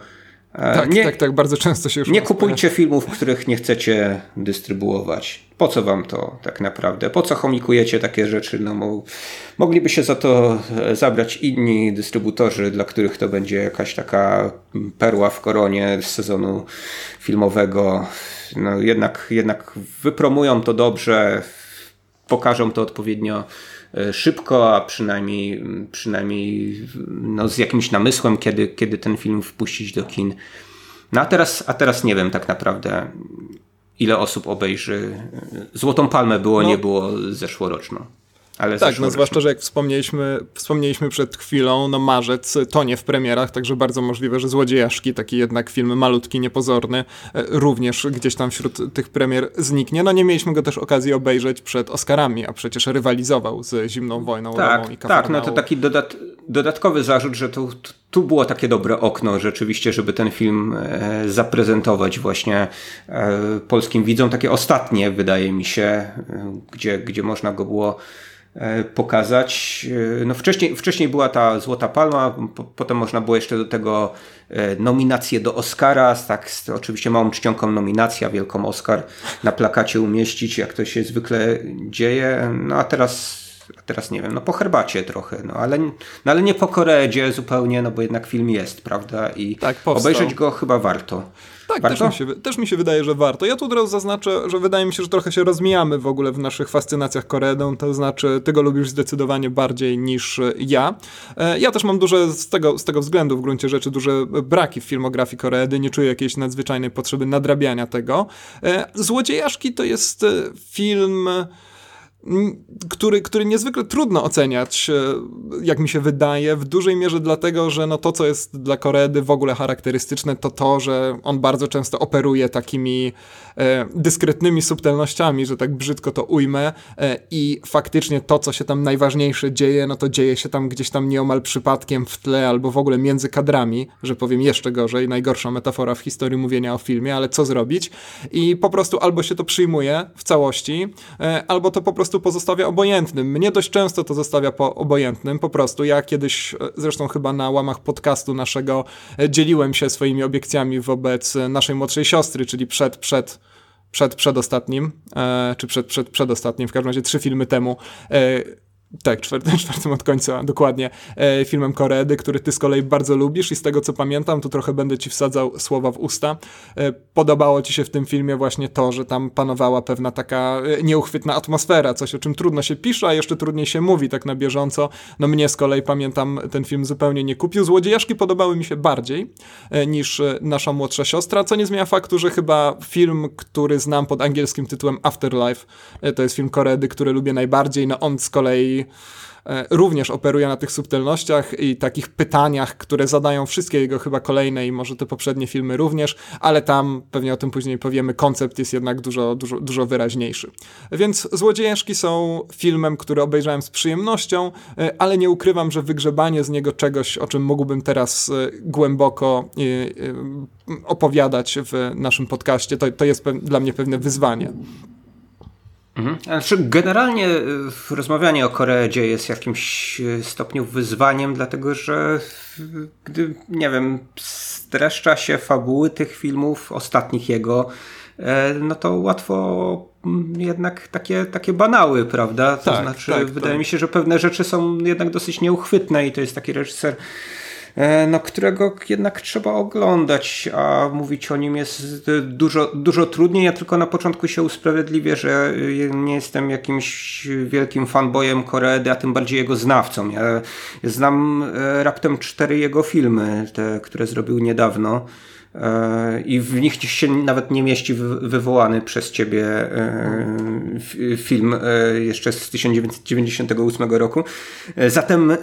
Speaker 1: E, tak, nie, tak, tak, bardzo często się już.
Speaker 2: Nie kupujcie filmów, których nie chcecie dystrybuować. Po co wam to tak naprawdę? Po co chomikujecie takie rzeczy? No, mo mogliby się za to e, zabrać inni dystrybutorzy, dla których to będzie jakaś taka perła w koronie z sezonu filmowego. No, jednak, jednak wypromują to dobrze, pokażą to odpowiednio szybko, a przynajmniej, przynajmniej no, z jakimś namysłem, kiedy, kiedy ten film wpuścić do kin. No a teraz, a teraz nie wiem tak naprawdę, ile osób obejrzy. Złotą Palmę było, no. nie było zeszłoroczną. Ale
Speaker 1: tak, no zwłaszcza, że jak wspomnieliśmy, wspomnieliśmy przed chwilą, no marzec tonie w premierach, także bardzo możliwe, że Złodziejaszki, taki jednak film malutki, niepozorny, e, również gdzieś tam wśród tych premier zniknie. No nie mieliśmy go też okazji obejrzeć przed Oscarami, a przecież rywalizował z Zimną Wojną,
Speaker 2: tak,
Speaker 1: Romą i
Speaker 2: Tak, no to taki dodat dodatkowy zarzut, że tu, tu było takie dobre okno rzeczywiście, żeby ten film e, zaprezentować właśnie e, polskim widzom. Takie ostatnie, wydaje mi się, e, gdzie, gdzie można go było pokazać. E, no wcześniej, wcześniej była ta Złota Palma, po, potem można było jeszcze do tego e, nominację do Oscara, tak, z oczywiście małą czcionką nominacja, wielką Oscar na plakacie umieścić, jak to się zwykle dzieje. No a teraz, a teraz nie wiem, no po herbacie trochę, no ale, no ale nie po Koredzie zupełnie, no bo jednak film jest, prawda? I tak, obejrzeć go chyba warto.
Speaker 1: Tak, też mi, się, też mi, się, wydaje, że warto. Ja tu od razu zaznaczę, że wydaje mi się, że trochę się rozmijamy w ogóle w naszych fascynacjach Koredą, to znaczy ty go lubisz zdecydowanie bardziej niż ja. E, ja też mam duże, z tego, z tego względu w gruncie rzeczy, duże braki w filmografii Koredy, nie czuję jakiejś nadzwyczajnej potrzeby nadrabiania tego. E, Złodziejaszki to jest e, film który, który niezwykle trudno oceniać, e, jak mi się wydaje, w dużej mierze dlatego, że no to, co jest dla Koredy w ogóle charakterystyczne, to to, że on bardzo często operuje takimi e, dyskretnymi subtelnościami, że tak brzydko to ujmę e, i faktycznie to, co się tam najważniejsze dzieje, no to dzieje się tam gdzieś tam nieomal przypadkiem w tle albo w ogóle między kadrami, że powiem jeszcze gorzej, najgorsza metafora w historii mówienia o filmie, ale co zrobić? I po prostu albo się to przyjmuje w całości, e, albo to po prostu prostu pozostawia obojętnym. Mnie dość często to zostawia po obojętnym, po prostu. Ja kiedyś, e, zresztą chyba na łamach podcastu naszego, e, dzieliłem się swoimi obiekcjami wobec e, naszej młodszej siostry, czyli przed, przed przed przedostatnim, czy przed, przed przedostatnim, w każdym razie trzy filmy temu, tak, czwartym, czwartym od końca, dokładnie, e, filmem Koredy, który ty z kolei bardzo lubisz i z tego co pamiętam, to trochę będę ci wsadzał słowa w usta. E, podobało ci się w tym filmie właśnie to, że tam panowała pewna taka e, nieuchwytna atmosfera, coś o czym trudno się pisze, a jeszcze trudniej się mówi tak na bieżąco. No mnie z kolei pamiętam, ten film zupełnie nie kupił. Złodziejaszki podobały mi się bardziej e, niż e, nasza młodsza siostra, co nie zmienia faktu, że chyba film, który znam pod angielskim tytułem Afterlife, e, to jest film Koredy, który lubię najbardziej, no on z kolei E, również operuje na tych subtelnościach i takich pytaniach, które zadają wszystkie jego chyba kolejne i może te poprzednie filmy również, ale tam, pewnie o tym później powiemy, koncept jest jednak dużo, dużo, dużo wyraźniejszy. Więc Złodziejeszki są filmem, który obejrzałem z przyjemnością, e, ale nie ukrywam, że wygrzebanie z niego czegoś, o czym mógłbym teraz e, głęboko opowiadać w naszym podcaście, to, to jest dla mnie pewne wyzwanie.
Speaker 2: Mhm. Znaczy, generalnie y, rozmawianie o Koree jest jakimś y, stopniu wyzwaniem, dlatego że gdy, nie wiem, streszcza się fabuły tych filmów, ostatnich jego, e, no to łatwo mm, jednak takie, takie banały, prawda? To tak, znaczy, tak, wydaje tak. mi się, że pewne rzeczy są jednak dosyć nieuchwytne i to jest taki reżyser, E, no, którego jednak trzeba oglądać, a mówić o nim jest dużo, dużo trudniej. Ja tylko na początku się usprawiedliwię, że nie jestem jakimś wielkim fanboyem Koredy, a tym bardziej jego znawcą. Ja znam e, raptem cztery jego filmy, te, które zrobił niedawno. E, i w nich się nawet nie mieści wywołany przez ciebie e, film e, jeszcze z 1998 roku. Zatem,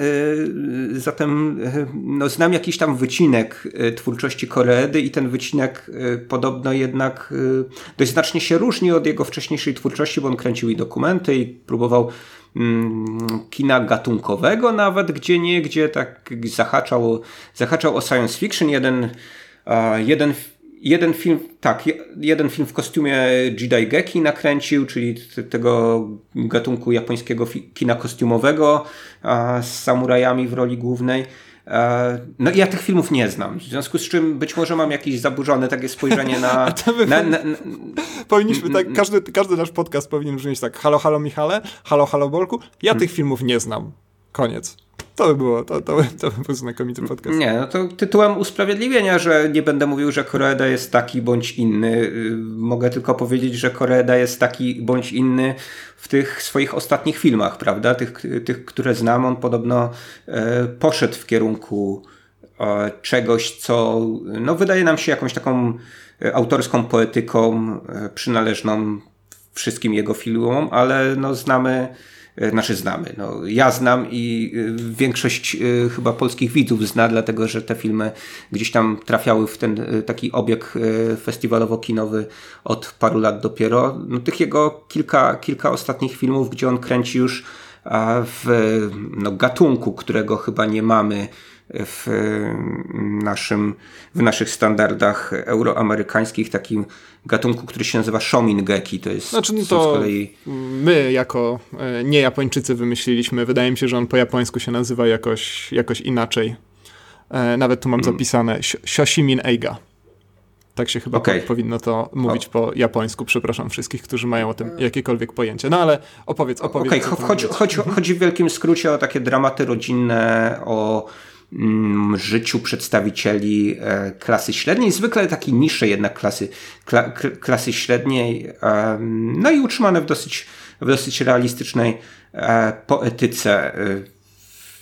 Speaker 2: zatem no, znam jakiś tam wycinek twórczości Koreedy i ten wycinek podobno jednak dość znacznie się różni od jego wcześniejszej twórczości, bo on kręcił i dokumenty i próbował mm, kina gatunkowego nawet gdzie nie, gdzie tak zahaczał, zahaczał o science fiction. Jeden Jeden, jeden film, tak, jeden film w kostiumie Jidai Geki nakręcił, czyli tego gatunku japońskiego kina kostiumowego z samurajami w roli głównej. No ja tych filmów nie znam, w związku z czym być może mam jakieś zaburzone takie spojrzenie na... na, na, na
Speaker 1: Powinniśmy tak, każdy, każdy nasz podcast powinien brzmieć tak, halo, halo Michale, halo, halo Bolku, ja hmm. tych filmów nie znam. Koniec. To by było, to, to, to by był znakomity podcast.
Speaker 2: Nie, no to tytułem usprawiedliwienia, że nie będę mówił, że Koreeda jest taki bądź inny. Y, mogę tylko powiedzieć, że Koreeda jest taki bądź inny w tych swoich ostatnich filmach, prawda? Tych, tych które znam, on podobno e, poszedł w kierunku e, czegoś, co no, wydaje nam się jakąś taką e, autorską poetyką przynależną wszystkim jego filmom, ale no, znamy znaczy znamy. No, ja znam i e, większość e, chyba polskich widzów zna, dlatego że te filmy gdzieś tam trafiały w ten taki obieg festiwalowo-kinowy od paru lat dopiero. No, tych jego kilka, kilka ostatnich filmów, gdzie on kręci już w no, gatunku, którego chyba nie mamy w naszym, w naszych standardach euroamerykańskich, takim gatunku, który się nazywa Shomingeki. To jest
Speaker 1: znaczy, to z kolei... my jako e, nie Japończycy wymyśliliśmy. Wydaje mi się, że on po japońsku się nazywa jakoś, jakoś inaczej. E, nawet tu mam hmm. zapisane Shoshimin Eiga. Tak się chyba okay. po, powinno to mówić o. po japońsku. Przepraszam wszystkich, którzy mają o tym jakiekolwiek pojęcie. No ale opowiedz, opowiedz.
Speaker 2: Okej, okay. chodzi, chodzi, chodzi w wielkim skrócie o takie dramaty rodzinne, o Mm, życiu przedstawicieli e, klasy średniej, zwykle takiej niższej jednak klasy, kla, klasy średniej, no i utrzymane w dosyć, w dosyć realistycznej e, poetyce. E,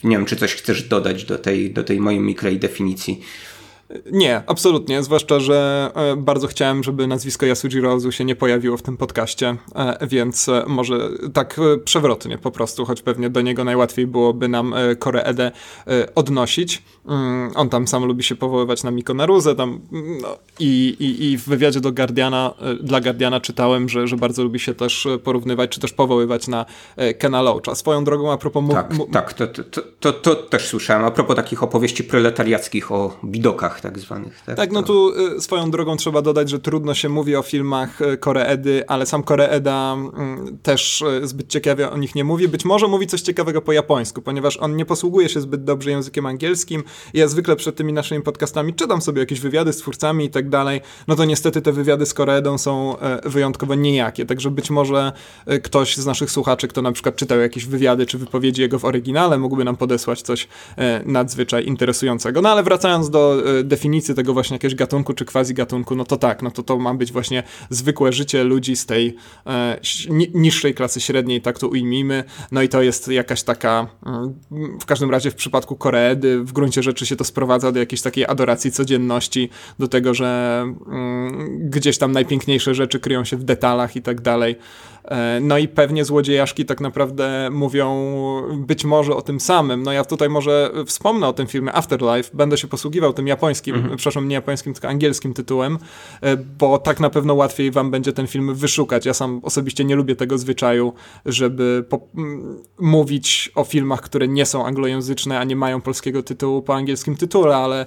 Speaker 2: nie wiem, czy coś chcesz dodać do tej, do tej mojej mikrej definicji.
Speaker 1: Nie, absolutnie. Zwłaszcza, że e, bardzo chciałem, żeby nazwisko Yasujiro Ozu się nie pojawiło w tym podcaście, e, więc e, może tak przewrotnie po prostu, choć pewnie do niego najłatwiej byłoby nam Koreedę odnosić. Mm, on tam sam lubi się powoływać na Miko Naruzę tam, no, i, i, i w wywiadzie do Guardiana, dla Guardiana czytałem, że, że bardzo lubi się też porównywać, czy też powoływać na Kena Loacha. Swoją drogą a propos...
Speaker 2: Tak, tak, to, to, to, to, też słyszałem. A propos takich opowieści proletariackich o bidokach tak zwanych.
Speaker 1: Tak, tak no tu y, swoją drogą trzeba dodać, że trudno się mówi o filmach y, Koreedy, ale sam Koreeda y, też y, zbyt ciekawie o nich nie mówi. Być może mówi coś ciekawego po japońsku, ponieważ on nie posługuje się zbyt dobrze językiem angielskim. Ja zwykle przed tymi naszymi podcastami czytam sobie jakieś wywiady z twórcami i tak dalej. No to niestety te wywiady z Koreedą są wyjątkowo niejakie, także być może ktoś z naszych słuchaczy, kto na przykład czytał jakieś wywiady czy wypowiedzi jego w oryginale, mógłby nam podesłać coś nadzwyczaj interesującego. No ale wracając do definicji tego właśnie jakiegoś gatunku czy quasi gatunku, no to tak, no to to ma być właśnie zwykłe życie ludzi z tej e, niższej klasy średniej, tak to ujmijmy. No i to jest jakaś taka, mm, w każdym razie w przypadku Koreedy, w gruncie rzeczy się to sprowadza do jakiejś takiej adoracji codzienności, do tego, że mm, gdzieś tam najpiękniejsze rzeczy kryją się w detalach i tak dalej. E, no i pewnie złodziejaszki tak naprawdę mówią być może o tym samym. No ja tutaj może wspomnę o tym filmie Afterlife, będę się posługiwał tym japońskim, -hmm. przepraszam, nie japońskim, tylko angielskim tytułem, e, bo tak na pewno łatwiej wam będzie ten film wyszukać. Ja sam osobiście nie lubię tego zwyczaju, żeby mówić o filmach, które nie są anglojęzyczne, a nie mają polskiego tytułu po angielskim tytule, ale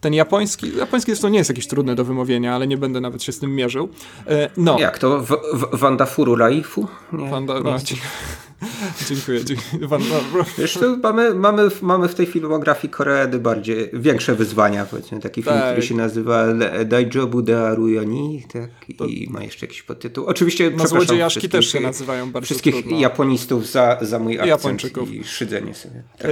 Speaker 1: ten japoński, japoński zresztą nie jest jakiś trudny do wymówienia, ale nie będę nawet się z tym mierzył. E, no.
Speaker 2: Jak to? W, w, Wanda Furu Raifu?
Speaker 1: Nie, Wanda, nie no, dziękuję. dziękuję. Wanda,
Speaker 2: Wiesz, to mamy, mamy, mamy w tej filmografii Koreedy bardziej, większe wyzwania, powiedzmy, taki tak. film, który się nazywa Daijobu de Aruyani, tak, i to... ma jeszcze jakiś podtytuł. Oczywiście,
Speaker 1: no, złodziejaszki też się nazywają bardzo
Speaker 2: Wszystkich
Speaker 1: trudno.
Speaker 2: japonistów za, za mój akcent i szydzenie sobie. Tak.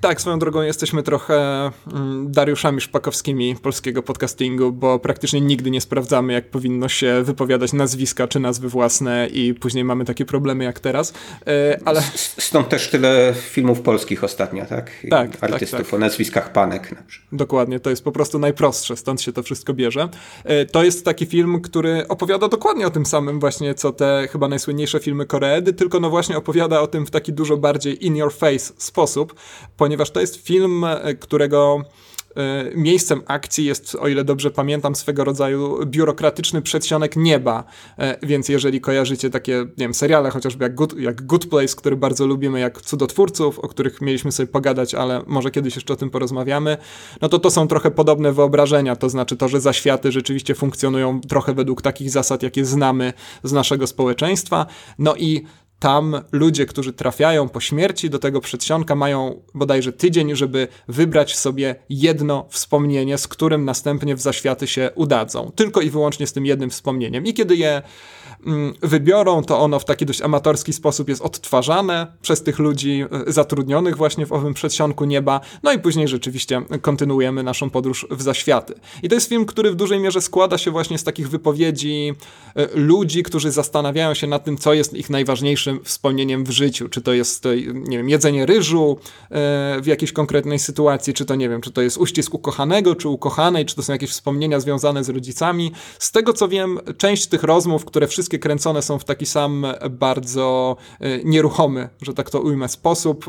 Speaker 1: Tak, swoją drogą jesteśmy trochę mm, Dariuszami Szpakowskimi polskiego podcastingu, bo praktycznie nigdy nie sprawdzamy, jak powinno się wypowiadać nazwiska czy nazwy własne i później mamy takie problemy jak teraz.
Speaker 2: E, ale... Stąd też tyle filmów polskich ostatnio, tak? Tak, tak Artystów tak, tak. o nazwiskach panek na przykład.
Speaker 1: Dokładnie, to jest po prostu najprostsze, stąd się to wszystko bierze. E, to jest taki film, który opowiada dokładnie o tym samym właśnie, co te chyba najsłynniejsze filmy Koreedy, tylko no właśnie opowiada o tym w taki dużo bardziej in your face sposób, ponieważ to jest film, e, którego e, miejscem akcji jest, o ile dobrze pamiętam, swego rodzaju biurokratyczny przedsionek nieba. E, więc jeżeli kojarzycie takie, nie wiem, seriale chociażby jak Good, jak Good Place, który bardzo lubimy, jak Cudotwórców, o których mieliśmy sobie pogadać, ale może kiedyś jeszcze o tym porozmawiamy, no to to są trochę podobne wyobrażenia. To znaczy to, że zaświaty rzeczywiście funkcjonują trochę według takich zasad, jakie znamy z naszego społeczeństwa. No i tam ludzie, którzy trafiają po śmierci do tego przedsionka, mają bodajże tydzień, żeby wybrać sobie jedno wspomnienie, z którym następnie w zaświaty się udadzą. Tylko i wyłącznie z tym jednym wspomnieniem. I kiedy je wybiorą, to ono w taki dość amatorski sposób jest odtwarzane przez tych ludzi e, zatrudnionych właśnie w owym przedsionku nieba. No i później rzeczywiście kontynuujemy naszą podróż w zaświaty. I to jest film, który w dużej mierze składa się właśnie z takich wypowiedzi e, ludzi, którzy zastanawiają się nad tym, co jest ich najważniejszym wspomnieniem w życiu. Czy to jest, e, nie wiem, jedzenie ryżu w jakiejś konkretnej sytuacji, czy to, nie wiem, czy to jest uścisk ukochanego, czy ukochanej, czy to są jakieś wspomnienia związane z rodzicami. Z tego, co wiem, część tych rozmów, które wszystkie kręcone są w taki sam bardzo e, nieruchomy, że tak to ujmę, sposób,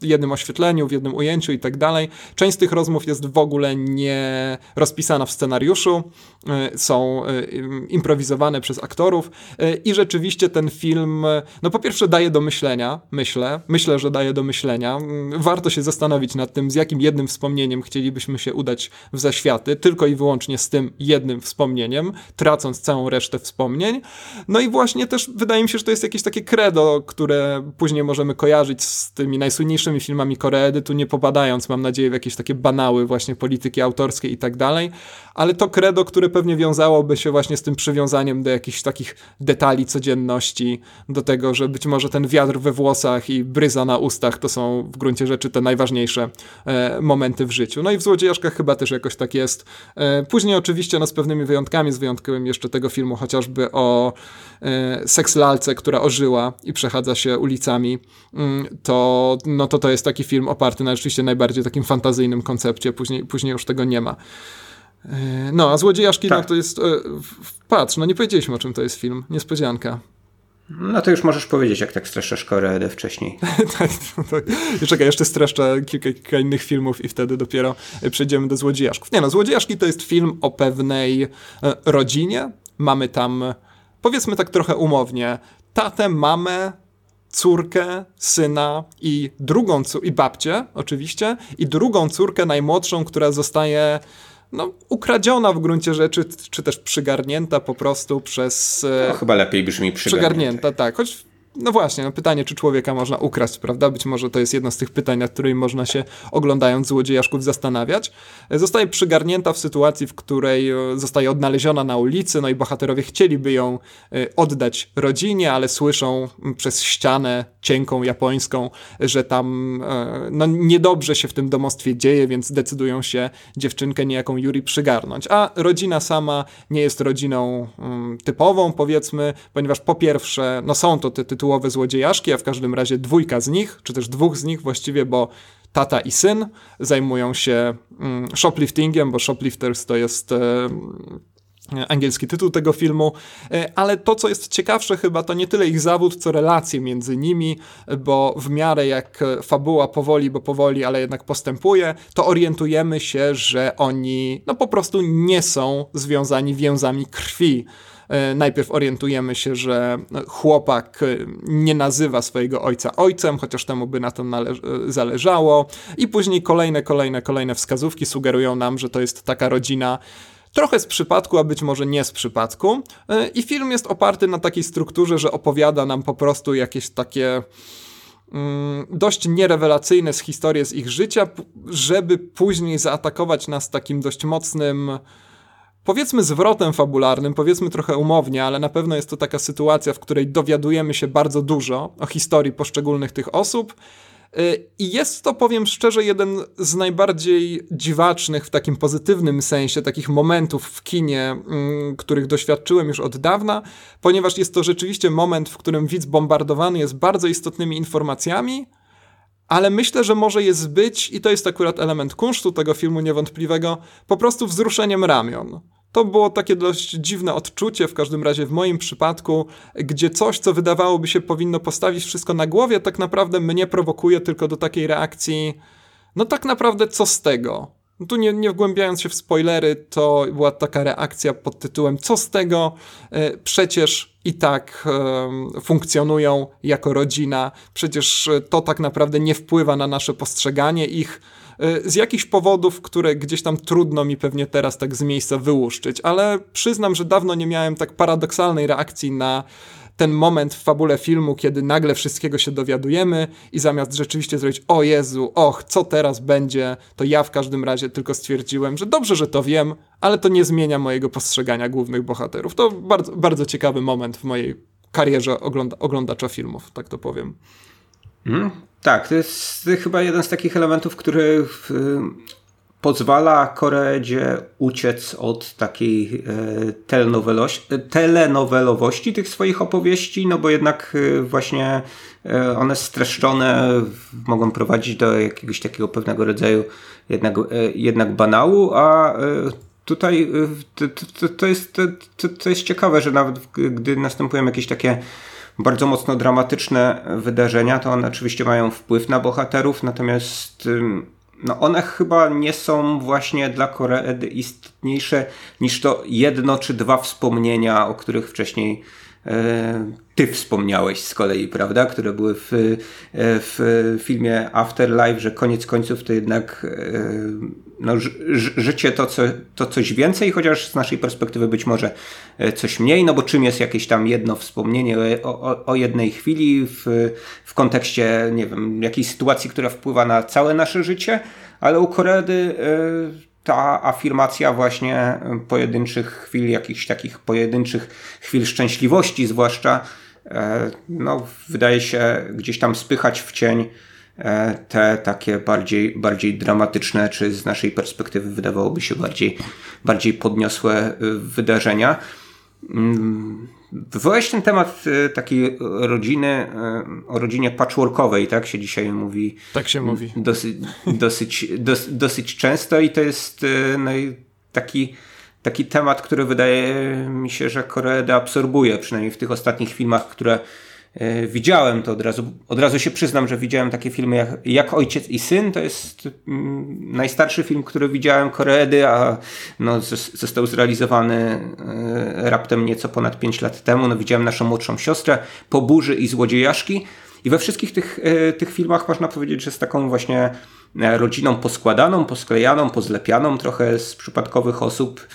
Speaker 1: w jednym oświetleniu, w jednym ujęciu i tak dalej. Część z tych rozmów jest w ogóle nie rozpisana w scenariuszu, są improwizowane przez aktorów i rzeczywiście ten film no po pierwsze daje do myślenia, myślę, myślę, że daje do myślenia. Warto się zastanowić nad tym, z jakim jednym wspomnieniem chcielibyśmy się udać w zaświaty, tylko i wyłącznie z tym jednym wspomnieniem, tracąc całą resztę wspomnień. No i właśnie też wydaje mi się, że to jest jakieś takie credo, które później możemy kojarzyć z tymi najsłynniejszymi filmami Koreedy, tu nie popadając, mam nadzieję, w jakieś takie banały właśnie polityki autorskiej i tak dalej, ale to credo, które pewnie wiązałoby się właśnie z tym przywiązaniem do jakichś takich detali codzienności, do tego, że być może ten wiatr we włosach i bryza na ustach to są w gruncie rzeczy te najważniejsze e, momenty w życiu. No i w Złodziejaszkach chyba też jakoś tak jest. E, później oczywiście no z pewnymi wyjątkami, z wyjątkiem jeszcze tego filmu chociażby o e, sekslalce, która ożyła i przechadza się ulicami, mm, to, no to to jest taki film oparty na rzeczywiście najbardziej takim fantazyjnym koncepcie, później, później już tego nie ma. E, no, a Złodziejaszki, tak. to jest... E, patrz, no nie powiedzieliśmy o czym to jest film. Niespodzianka.
Speaker 2: No to już możesz powiedzieć, jak tak streszczasz Koreedę wcześniej.
Speaker 1: tak, tak. Czekaj, jeszcze streszczę kilka, kilka, innych filmów i wtedy dopiero przejdziemy do Złodziejaszków. Nie no, Złodziejaszki to jest film o pewnej e, rodzinie. Mamy tam, powiedzmy tak trochę umownie, tatę, mamę, córkę, syna i drugą, i babcię oczywiście, i drugą córkę najmłodszą, która zostaje no, ukradziona w gruncie rzeczy, czy też przygarnięta po prostu przez...
Speaker 2: No, chyba lepiej brzmi przygarnięta. Przygarnięta,
Speaker 1: tak. Choć no właśnie, no pytanie, czy człowieka można ukraść, prawda? Być może to jest jedno z tych pytań, nad którymi można się oglądając złodziejaszków zastanawiać. Zostaje przygarnięta w sytuacji, w której e, zostaje odnaleziona na ulicy, no i bohaterowie chcieliby ją e, oddać rodzinie, ale słyszą przez ścianę cienką japońską, że tam e, no, niedobrze się w tym domostwie dzieje, więc decydują się dziewczynkę niejaką Yuri przygarnąć. A rodzina sama nie jest rodziną um, typową, powiedzmy, ponieważ po pierwsze, no są to te tytułowe złodziejaszki, a w każdym razie dwójka z nich, czy też dwóch z nich właściwie, bo tata i syn zajmują się mm, shopliftingiem, bo shoplifters to jest e, angielski tytuł tego filmu, e, ale to, co jest ciekawsze chyba, to nie tyle ich zawód, co relacje między nimi, bo w miarę jak fabuła powoli, bo powoli, ale jednak postępuje, to orientujemy się, że oni no po prostu nie są związani więzami krwi. E, najpierw orientujemy się, że chłopak nie nazywa swojego ojca ojcem, chociaż temu by na to zależało, i później kolejne, kolejne, kolejne wskazówki sugerują nam, że to jest taka rodzina, Trochę z przypadku, a być może nie z przypadku. E, I film jest oparty na takiej strukturze, że opowiada nam po prostu jakieś takie mm, dość nierewelacyjne z historii z ich życia, żeby później zaatakować nas takim dość mocnym powiedzmy zwrotem fabularnym, powiedzmy trochę umownie, ale na pewno jest to taka sytuacja, w której dowiadujemy się bardzo dużo o historii poszczególnych tych osób I jest to, powiem szczerze, jeden z najbardziej dziwacznych w takim pozytywnym sensie, takich momentów w kinie, mm, których doświadczyłem już od dawna, ponieważ jest to rzeczywiście moment, w którym widz bombardowany jest bardzo istotnymi informacjami, ale myślę, że może je zbyć, i to jest akurat element kunsztu tego filmu niewątpliwego, po prostu wzruszeniem ramion. To było takie dość dziwne odczucie, w każdym razie w moim przypadku, gdzie coś, co wydawałoby się powinno postawić wszystko na głowie, tak naprawdę mnie prowokuje tylko do takiej reakcji, no tak naprawdę co z tego? Tu nie, nie wgłębiając się w spoilery, to była taka reakcja pod tytułem co z tego? E, przecież i tak funkcjonują jako rodzina, przecież to tak naprawdę nie wpływa na nasze postrzeganie ich z jakichś powodów, które gdzieś tam trudno mi pewnie teraz tak z miejsca wyłuszczyć, ale przyznam, że dawno nie miałem tak paradoksalnej reakcji na ten moment w fabule filmu, kiedy nagle wszystkiego się dowiadujemy i zamiast rzeczywiście zrobić o Jezu, och, co teraz będzie, to ja w każdym razie tylko stwierdziłem, że dobrze, że to wiem, ale to nie zmienia mojego postrzegania głównych bohaterów. To bardzo, bardzo ciekawy moment w mojej karierze ogląda oglądacza filmów, tak to powiem.
Speaker 2: Mm, tak, to jest chyba jeden z takich elementów, który w, pozwala Koredzie uciec od takiej e, telenowelowości tych swoich opowieści, no bo jednak e, właśnie one streszczone mogą prowadzić do jakiegoś takiego pewnego rodzaju jednak, jednak banału, a tutaj to, to, to jest, to, to jest ciekawe, że nawet gdy następują jakieś takie bardzo mocno dramatyczne wydarzenia, to one oczywiście mają wpływ na bohaterów, natomiast no one chyba nie są właśnie dla Koredy istotniejsze niż to jedno czy dwa wspomnienia, o których wcześniej ty wspomniałeś z kolei, prawda, które były w, e, w filmie Afterlife, że koniec końców to jednak e, no, życie to, co, to coś więcej, chociaż z naszej perspektywy być może coś mniej, no bo czym jest jakieś tam jedno wspomnienie o, o, o jednej chwili w, w kontekście, nie wiem, jakiejś sytuacji, która wpływa na całe nasze życie, ale u Koredy ta afirmacja właśnie pojedynczych chwil, jakichś takich pojedynczych chwil szczęśliwości, zwłaszcza, e, no, wydaje się gdzieś tam spychać w cień e, te takie bardziej, bardziej dramatyczne, czy z naszej perspektywy wydawałoby się bardziej, bardziej podniosłe e, wydarzenia. Wywołałeś ten temat takiej rodziny, o rodzinie patchworkowej, tak się dzisiaj mówi.
Speaker 1: Tak się mówi.
Speaker 2: Dosyć, dosyć, dosyć, dosyć często i to jest no, taki, taki temat, który wydaje mi się, że Koreeda absorbuje, przynajmniej w tych ostatnich filmach, które E, widziałem to od razu, od razu się przyznam, że widziałem takie filmy jak, jak Ojciec i Syn, to jest mm, najstarszy film, który widziałem Koreedy, a no, został zrealizowany e, raptem nieco ponad 5 lat temu. No, widziałem naszą młodszą siostrę, Po burzy i Złodziejaszki i we wszystkich tych, e, tych filmach można powiedzieć, że z taką właśnie rodziną poskładaną, posklejaną, pozlepianą trochę z przypadkowych osób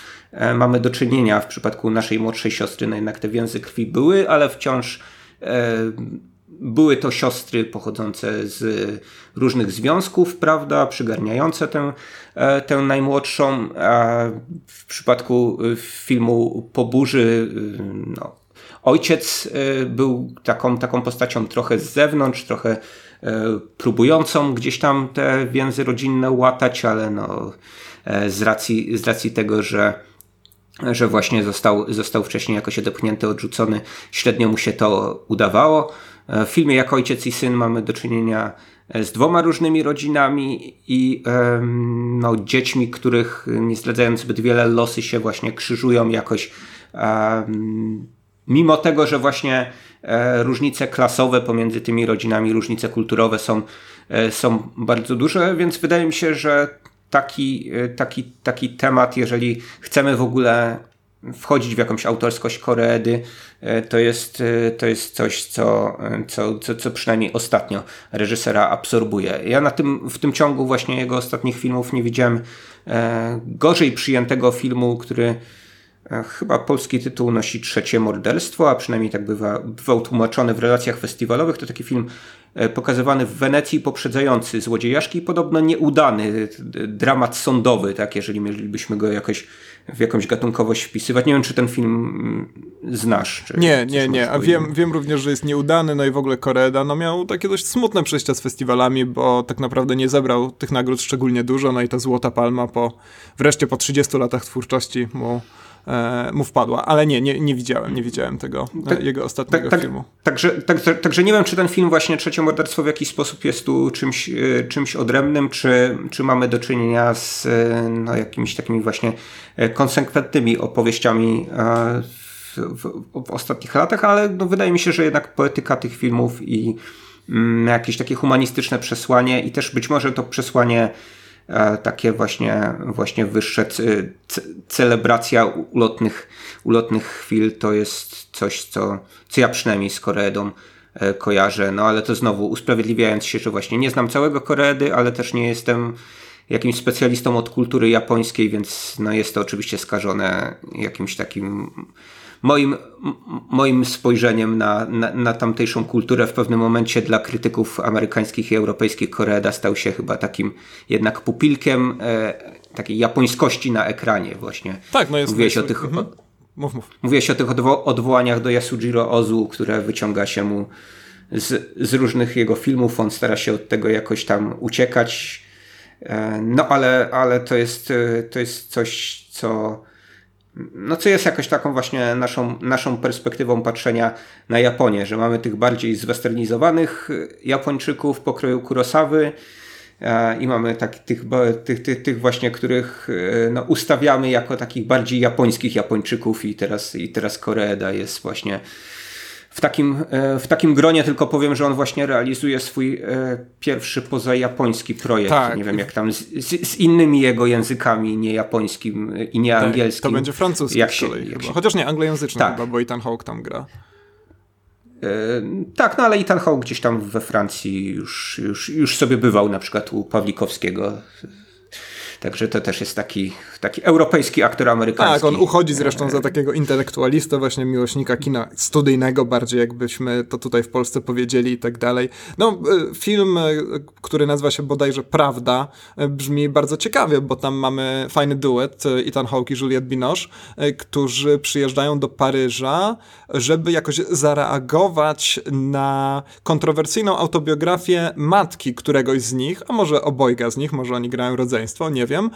Speaker 2: mamy do czynienia. W przypadku naszej młodszej siostry no jednak te więzy krwi były, ale wciąż E, były to siostry pochodzące z różnych związków, prawda, przygarniające tę, e, tę najmłodszą. A w przypadku filmu Po burzy, no, ojciec e, był taką, taką postacią trochę z zewnątrz, trochę próbującą gdzieś tam te więzy rodzinne łatać, ale no, z, racji, z racji tego, że że właśnie został, został wcześniej jakoś odepchnięty, odrzucony. Średnio mu się to udawało. W filmie Jak Ojciec i Syn mamy do czynienia e, z dwoma różnymi rodzinami i no, dziećmi, których nie zdradzając zbyt wiele, losy się właśnie krzyżują jakoś. Mimo tego, że właśnie e, różnice klasowe pomiędzy tymi rodzinami, różnice kulturowe są, e, są bardzo duże, więc wydaje mi się, że taki, e, taki, taki temat, jeżeli chcemy w ogóle wchodzić w jakąś autorskość Koreedy, e, to jest, e, to jest coś, co, co, co, co przynajmniej ostatnio reżysera absorbuje. Ja na tym, w tym ciągu właśnie jego ostatnich filmów nie widziałem gorzej przyjętego filmu, który chyba polski tytuł nosi Trzecie Morderstwo, a przynajmniej tak bywa, bywał tłumaczony w relacjach festiwalowych. To taki film pokazywany w Wenecji, poprzedzający Złodziejaszki, podobno nieudany dramat sądowy, tak, jeżeli mielibyśmy go jakoś w jakąś gatunkowość wpisywać. Nie wiem, czy ten film mm, znasz.
Speaker 1: nie, nie, nie. A wiem, wiem również, że jest nieudany, no i w ogóle Koreda no miał takie dość smutne przejścia z festiwalami, bo tak naprawdę nie zebrał tych nagród szczególnie dużo, no i ta Złota Palma po, wreszcie po 30 latach twórczości mu e, mu wpadła, ale nie, nie, nie widziałem, nie widziałem tego, e, tak, jego ostatniego tak, tak, filmu.
Speaker 2: Także, także, także nie wiem, czy ten film właśnie Trzecie Morderstwo w jakiś sposób jest tu czymś, e, czymś odrębnym, czy, czy mamy do czynienia z e, no, jakimiś takimi właśnie konsekwentnymi opowieściami w, w, w ostatnich latach, ale no, wydaje mi się, że jednak poetyka tych filmów i mm, jakieś takie humanistyczne przesłanie i też być może to przesłanie takie właśnie, właśnie wyższe celebracja ulotnych, ulotnych chwil to jest coś, co, co ja przynajmniej z Koreedą e, kojarzę, no ale to znowu usprawiedliwiając się, że właśnie nie znam całego Koreedy, ale też nie jestem jakimś specjalistą od kultury japońskiej, więc no jest to oczywiście skażone jakimś takim moim, moim spojrzeniem na, na, na, tamtejszą kulturę w pewnym momencie dla krytyków amerykańskich i europejskich Koreeda stał się chyba takim jednak pupilkiem e, takiej japońskości na ekranie właśnie.
Speaker 1: Tak, no jest.
Speaker 2: Mówiłeś o tych... Mhm. Mów, mów. Mówiłeś o tych odwo odwołaniach do Yasujiro Ozu, które wyciąga się mu z, z różnych jego filmów. On stara się od tego jakoś tam uciekać. E, no ale, ale to, jest, e, to jest coś, co no co jest jakoś taką właśnie naszą, naszą perspektywą patrzenia na Japonię, że mamy tych bardziej zwesternizowanych Japończyków pokroju Kurosawy e, i mamy tak, tych, tych, tych, tych właśnie, których e, no, ustawiamy jako takich bardziej japońskich Japończyków i teraz, i teraz Koreeda jest właśnie w takim, e, w takim gronie tylko powiem, że on właśnie realizuje swój e, pierwszy pozajapoński projekt. Tak. Nie wiem, jak tam z, z, z, innymi jego językami, nie japońskim i nie tak, angielskim.
Speaker 1: To będzie francuski jak się, jak się... Chociaż nie, anglojęzyczny tak. chyba, bo Ethan Hawke tam gra.
Speaker 2: E, tak, no ale Ethan Hawke gdzieś tam we Francji już, już, już sobie bywał, na przykład u Pawlikowskiego Także to też jest taki, taki europejski aktor amerykański.
Speaker 1: Tak, on uchodzi zresztą za takiego intelektualistę, właśnie miłośnika kina studyjnego, bardziej jakbyśmy to tutaj w Polsce powiedzieli i tak dalej. No, e, film, e, który nazywa się bodajże Prawda, e, brzmi bardzo ciekawie, bo tam mamy fajny duet, Ethan Hawke i Juliette Binoche, którzy przyjeżdżają do Paryża, żeby jakoś zareagować na kontrowersyjną autobiografię matki któregoś z nich, a może obojga z nich, może oni grają rodzeństwo, nie wiem,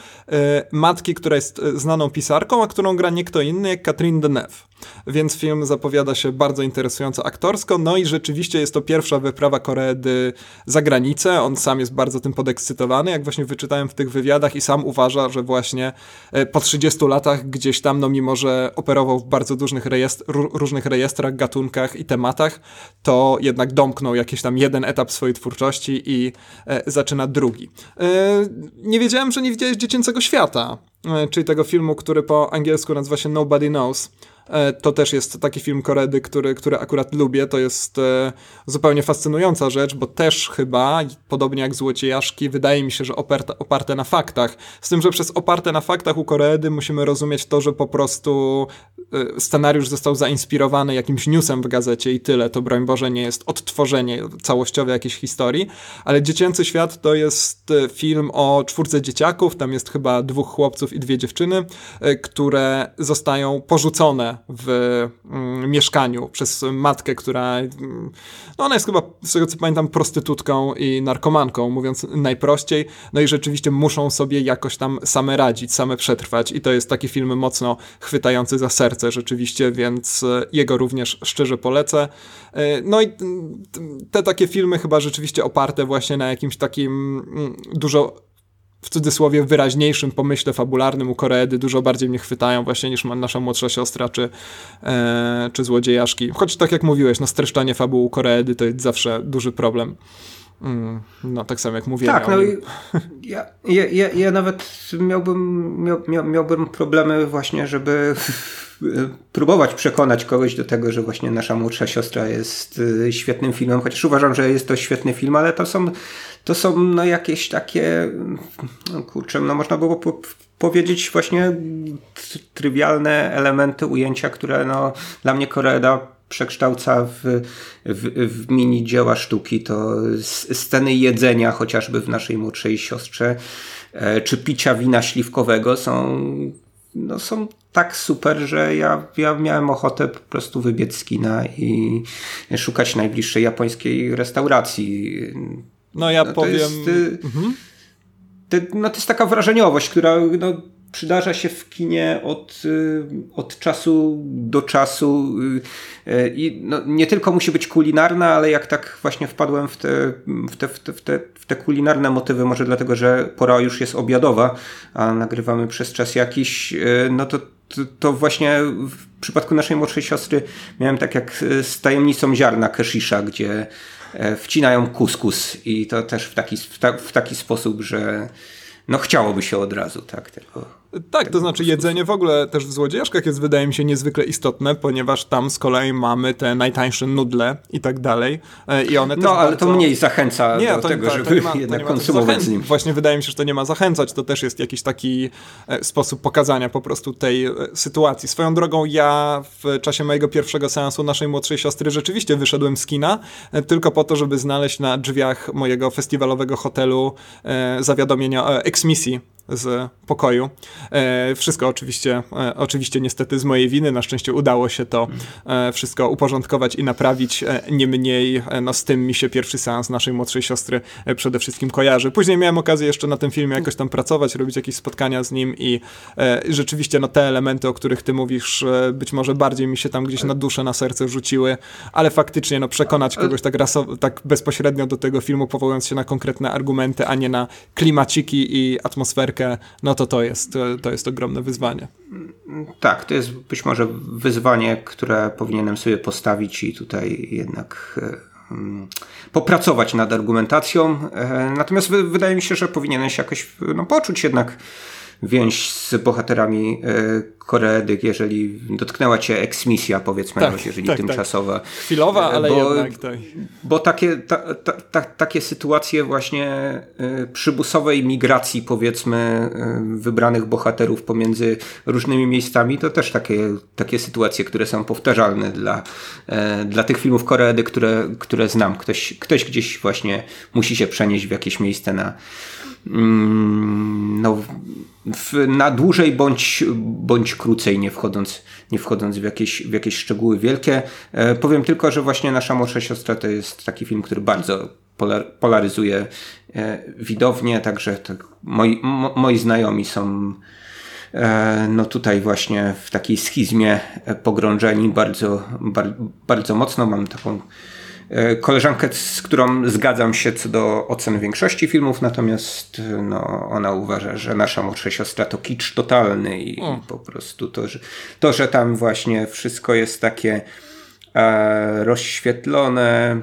Speaker 1: matki, która jest e, znaną pisarką, a którą gra nie kto inny jak Catherine Deneuve. Więc film zapowiada się bardzo interesująco aktorsko, no i rzeczywiście jest to pierwsza wyprawa Koreedy za granicę. On sam jest bardzo tym podekscytowany, jak właśnie wyczytałem w tych wywiadach i sam uważa, że właśnie e, po 30 latach gdzieś tam, no mimo że operował w bardzo różnych, rejestr, różnych rejestrach, gatunkach i tematach, to jednak domknął jakiś tam jeden etap swojej twórczości i e, zaczyna drugi. Nie wiedziałem, że nie widziałeś Dziecięcego Świata, czyli tego filmu, który po angielsku nazywa się Nobody Knows. E, to też jest taki film Koredy, który, który akurat lubię. To jest e, zupełnie fascynująca rzecz, bo też chyba, podobnie jak Złociejaszki, wydaje mi się, że oparte, oparte na faktach. Z tym, że przez oparte na faktach u Koredy musimy rozumieć to, że po prostu e, scenariusz został zainspirowany jakimś newsem w gazecie i tyle. To broń Boże nie jest odtworzenie całościowe jakiejś historii, ale Dziecięcy Świat to jest film o czwórce dzieciaków, tam jest chyba dwóch chłopców i dwie dziewczyny, które zostają porzucone w mm, mieszkaniu przez matkę, która mm, no ona jest chyba, z tego co pamiętam, prostytutką i narkomanką, mówiąc najprościej. No i rzeczywiście muszą sobie jakoś tam same radzić, same przetrwać i to jest taki film mocno chwytający za serce rzeczywiście, więc e, jego również szczerze polecę. E, no i te takie filmy chyba rzeczywiście oparte właśnie na jakimś takim mm, dużo w cudzysłowie wyraźniejszym pomyśle fabularnym u Koreedy dużo bardziej mnie chwytają właśnie niż nasza młodsza siostra czy, e, czy Złodziejaszki. Choć tak jak mówiłeś, no streszczanie fabuł Koreedy to jest zawsze duży problem. Mm, no tak samo jak mówiłem.
Speaker 2: Tak, no ja, ja, ja, ja nawet miałbym, miał, miał, miałbym problemy właśnie, żeby próbować przekonać kogoś do tego, że właśnie nasza młodsza siostra jest y, świetnym filmem, chociaż uważam, że jest to świetny film, ale to są, to są no jakieś takie, no kurczę, no można było powiedzieć właśnie trywialne elementy ujęcia, które no, dla mnie Koreda przekształca w, w, w mini dzieła sztuki. To sceny jedzenia chociażby w naszej młodszej siostrze, e, czy picia wina śliwkowego są, no, są tak super, że ja, ja miałem ochotę po prostu wybiec z kina i szukać najbliższej japońskiej restauracji.
Speaker 1: No ja no, powiem... Jest, y, mhm.
Speaker 2: to, no to jest taka wrażeniowość, która no, przydarza się w kinie od, y, od czasu do czasu y, i no, nie tylko musi być kulinarna, ale jak tak właśnie wpadłem w te, w, te, w, te, w, te, w te kulinarne motywy, może dlatego, że pora już jest obiadowa, a nagrywamy przez czas jakiś, no to to, to, właśnie w przypadku naszej młodszej siostry miałem tak jak z tajemnicą ziarna Keshisha, gdzie wcinają kuskus i to też w taki, w, ta, w taki sposób, że no chciałoby się od razu, tak, tylko
Speaker 1: tak, to znaczy jedzenie w ogóle też w Złodziejaszkach jest wydaje mi się niezwykle istotne, ponieważ tam z kolei mamy te najtańsze nudle i tak dalej e, i one
Speaker 2: No, ale bardzo... to mniej zachęca nie, do to, tego, to, to żeby ma, jednak konsumować z nim.
Speaker 1: Właśnie wydaje mi się, że to nie ma zachęcać, to też jest jakiś taki e, sposób pokazania po prostu tej e, sytuacji. Swoją drogą ja w czasie mojego pierwszego seansu naszej młodszej siostry rzeczywiście wyszedłem z kina, tylko po to, żeby znaleźć na drzwiach mojego festiwalowego hotelu zawiadomienia o eksmisji z pokoju. E, wszystko oczywiście, e, oczywiście niestety z mojej winy. Na szczęście udało się to e, wszystko uporządkować i naprawić. Niemniej no, z tym mi się pierwszy seans naszej młodszej siostry przede wszystkim kojarzy. Później miałem okazję jeszcze na tym filmie jakoś tam pracować, robić jakieś spotkania z nim i rzeczywiście no, te elementy, o których ty mówisz, być może bardziej mi się tam gdzieś na duszę, na serce rzuciły, ale faktycznie no, przekonać kogoś tak, raso- tak bezpośrednio do tego filmu, powołując się na konkretne argumenty, a nie na klimaciki i atmosferkę no to to jest, to jest ogromne wyzwanie.
Speaker 2: Tak, to jest być może wyzwanie, które powinienem sobie postawić i tutaj jednak e, mm, popracować nad argumentacją. E, natomiast wydaje mi się, że powinieneś jakoś no, poczuć jednak więź z bohaterami e, Koredy, jeżeli dotknęła cię eksmisja, powiedzmy, tak, jeżeli tak, tymczasowa. Tak.
Speaker 1: Chwilowa, ale bo, jednak. Tak.
Speaker 2: Bo takie, ta, ta, ta, takie sytuacje właśnie e, przybusowej migracji, powiedzmy, e, wybranych bohaterów pomiędzy różnymi miejscami, to też takie, takie sytuacje, które są powtarzalne dla, dla tych filmów Koredy, które, które znam. Ktoś, ktoś gdzieś właśnie musi się przenieść w jakieś miejsce na no, w, na dłużej bądź, bądź krócej, nie wchodząc, nie wchodząc w, jakieś, w jakieś szczegóły wielkie. E, powiem tylko, że właśnie Nasza młodsza siostra to jest taki film, który bardzo polar, polaryzuje e, widownię, także tak, moi, mo, moi znajomi są e, no tutaj właśnie w takiej schizmie pogrążeni bardzo, bar, bardzo mocno. Mam taką E, koleżankę, z którą zgadzam się co do ocen większości filmów, natomiast e, no, ona uważa, że nasza młodsza siostra to kicz totalny i o. po prostu to że, to, że tam właśnie wszystko jest takie e, rozświetlone,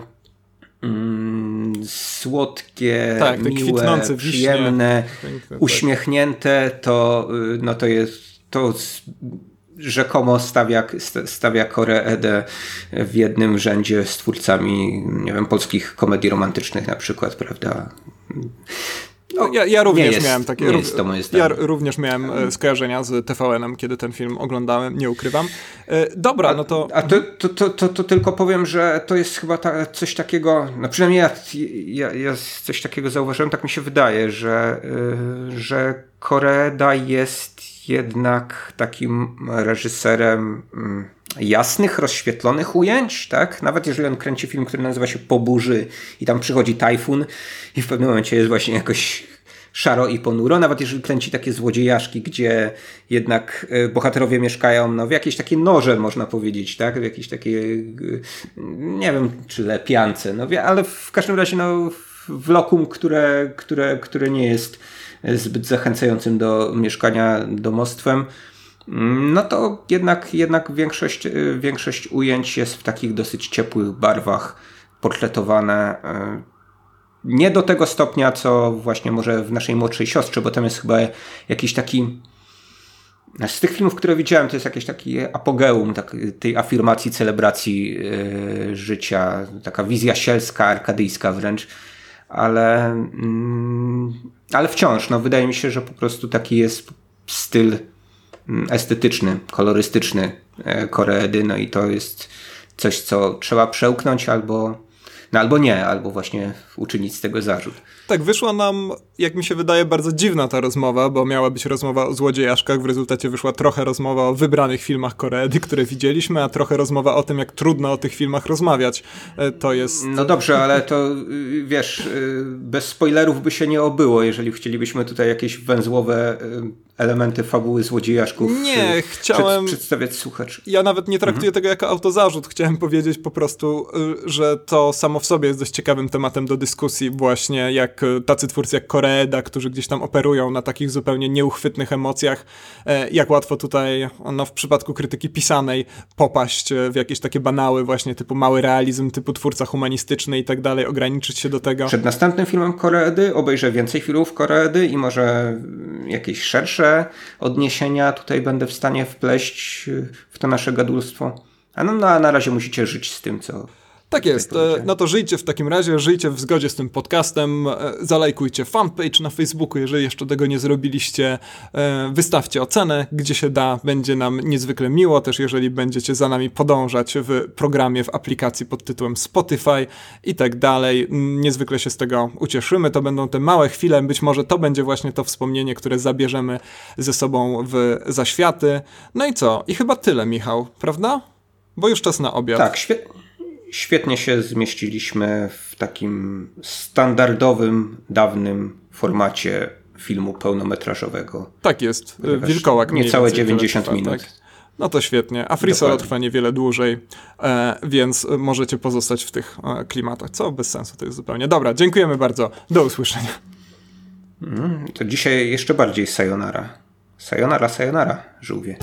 Speaker 2: mm, słodkie, tak, miłe, przyjemne, tak. uśmiechnięte, to, y, no to jest to rzekomo stawia, stawia Koreedę w jednym rzędzie z twórcami, nie wiem, polskich komedii romantycznych na przykład, prawda?
Speaker 1: No, ja, ja, również jest, miałem takie. ja również miałem e, skojarzenia z TVN-em, kiedy ten film oglądałem, nie ukrywam. E, dobra,
Speaker 2: a,
Speaker 1: no to.
Speaker 2: A to, to, to, to, to tylko powiem, że to jest chyba ta, coś takiego, no przynajmniej ja, ja, ja, coś takiego zauważyłem, tak mi się wydaje, że, yy, że Koreda jest jednak takim reżyserem mm, jasnych, rozświetlonych ujęć, tak? Nawet jeżeli on kręci film, który nazywa się Po burzy i tam przychodzi tajfun i w pewnym momencie jest właśnie jakoś szaro i ponuro, nawet jeżeli kręci takie złodziejaszki, gdzie jednak e, bohaterowie mieszkają no, w jakiejś takiej noże, można powiedzieć, tak? W jakiejś takiej, e, nie wiem, czy lepiance, no, ale w każdym razie no, w lokum, które, które, które nie jest zbyt zachęcającym do mieszkania domostwem, no to jednak, jednak większość, y, większość ujęć jest w takich dosyć ciepłych barwach portretowane. Y, nie do tego stopnia, co właśnie może w naszej młodszej siostrze, bo tam jest chyba jakiś taki. Z tych filmów, które widziałem, to jest jakiś taki apogeum tak, tej afirmacji, celebracji yy, życia, taka wizja sielska, arkadyjska wręcz ale, mm, ale wciąż, no wydaje mi się, że po prostu taki jest styl mm, estetyczny, kolorystyczny e, Koreedy, no i to jest coś, co trzeba przełknąć albo, no albo nie, albo właśnie uczynić z tego zarzut.
Speaker 1: Tak, wyszła nam, jak mi się wydaje, bardzo dziwna ta rozmowa, bo miała być rozmowa o złodziejaszkach, w rezultacie wyszła trochę rozmowa o wybranych filmach Koreedy, które widzieliśmy, a trochę rozmowa o tym, jak trudno o tych filmach rozmawiać. E, to jest...
Speaker 2: No dobrze, ale to y, wiesz, y, bez spoilerów by się nie obyło, jeżeli chcielibyśmy tutaj jakieś węzłowe y, elementy fabuły złodziejaszków
Speaker 1: nie, chciałem...
Speaker 2: przedstawiać słuchaczy.
Speaker 1: Ja nawet nie traktuję mhm. tego jako autozarzut. Chciałem powiedzieć po prostu, że to samo w sobie jest dość ciekawym tematem do dyskusji właśnie, jak jak tacy twórcy jak Koreeda, którzy gdzieś tam operują na takich zupełnie nieuchwytnych emocjach, e, jak łatwo tutaj, no w przypadku krytyki pisanej, popaść e, w jakieś takie banały właśnie typu mały realizm, typu twórca humanistyczny i tak dalej, ograniczyć się do tego.
Speaker 2: Przed następnym filmem Koreedy obejrzę więcej filmów Koreedy i może jakieś szersze odniesienia tutaj będę w stanie wpleść w to nasze gadulstwo. A no, no, na razie musicie żyć z tym, co,
Speaker 1: tak jest. No to żyjcie w takim razie, żyjcie w zgodzie z tym podcastem, e, zalajkujcie fanpage na Facebooku, jeżeli jeszcze tego nie zrobiliście, e, wystawcie ocenę, gdzie się da, będzie nam niezwykle miło, też jeżeli będziecie za nami podążać w programie, w aplikacji pod tytułem Spotify i tak dalej. Niezwykle się z tego ucieszymy, to będą te małe chwile, być może to będzie właśnie to wspomnienie, które zabierzemy ze sobą w zaświaty. No i co? I chyba tyle, Michał, prawda? Bo już czas na obiad.
Speaker 2: Tak, świetnie świetnie się zmieściliśmy w takim standardowym, dawnym formacie filmu pełnometrażowego.
Speaker 1: Tak jest, wilkołak.
Speaker 2: Niecałe 90 trwa, minut. Tak.
Speaker 1: No to świetnie. A Free Solo trwa niewiele dłużej, e, więc możecie pozostać w tych e, klimatach, co bez sensu to jest zupełnie. Dobra, dziękujemy bardzo. Do usłyszenia.
Speaker 2: Mm, to dzisiaj jeszcze bardziej sayonara. Sayonara, sayonara, żółwie.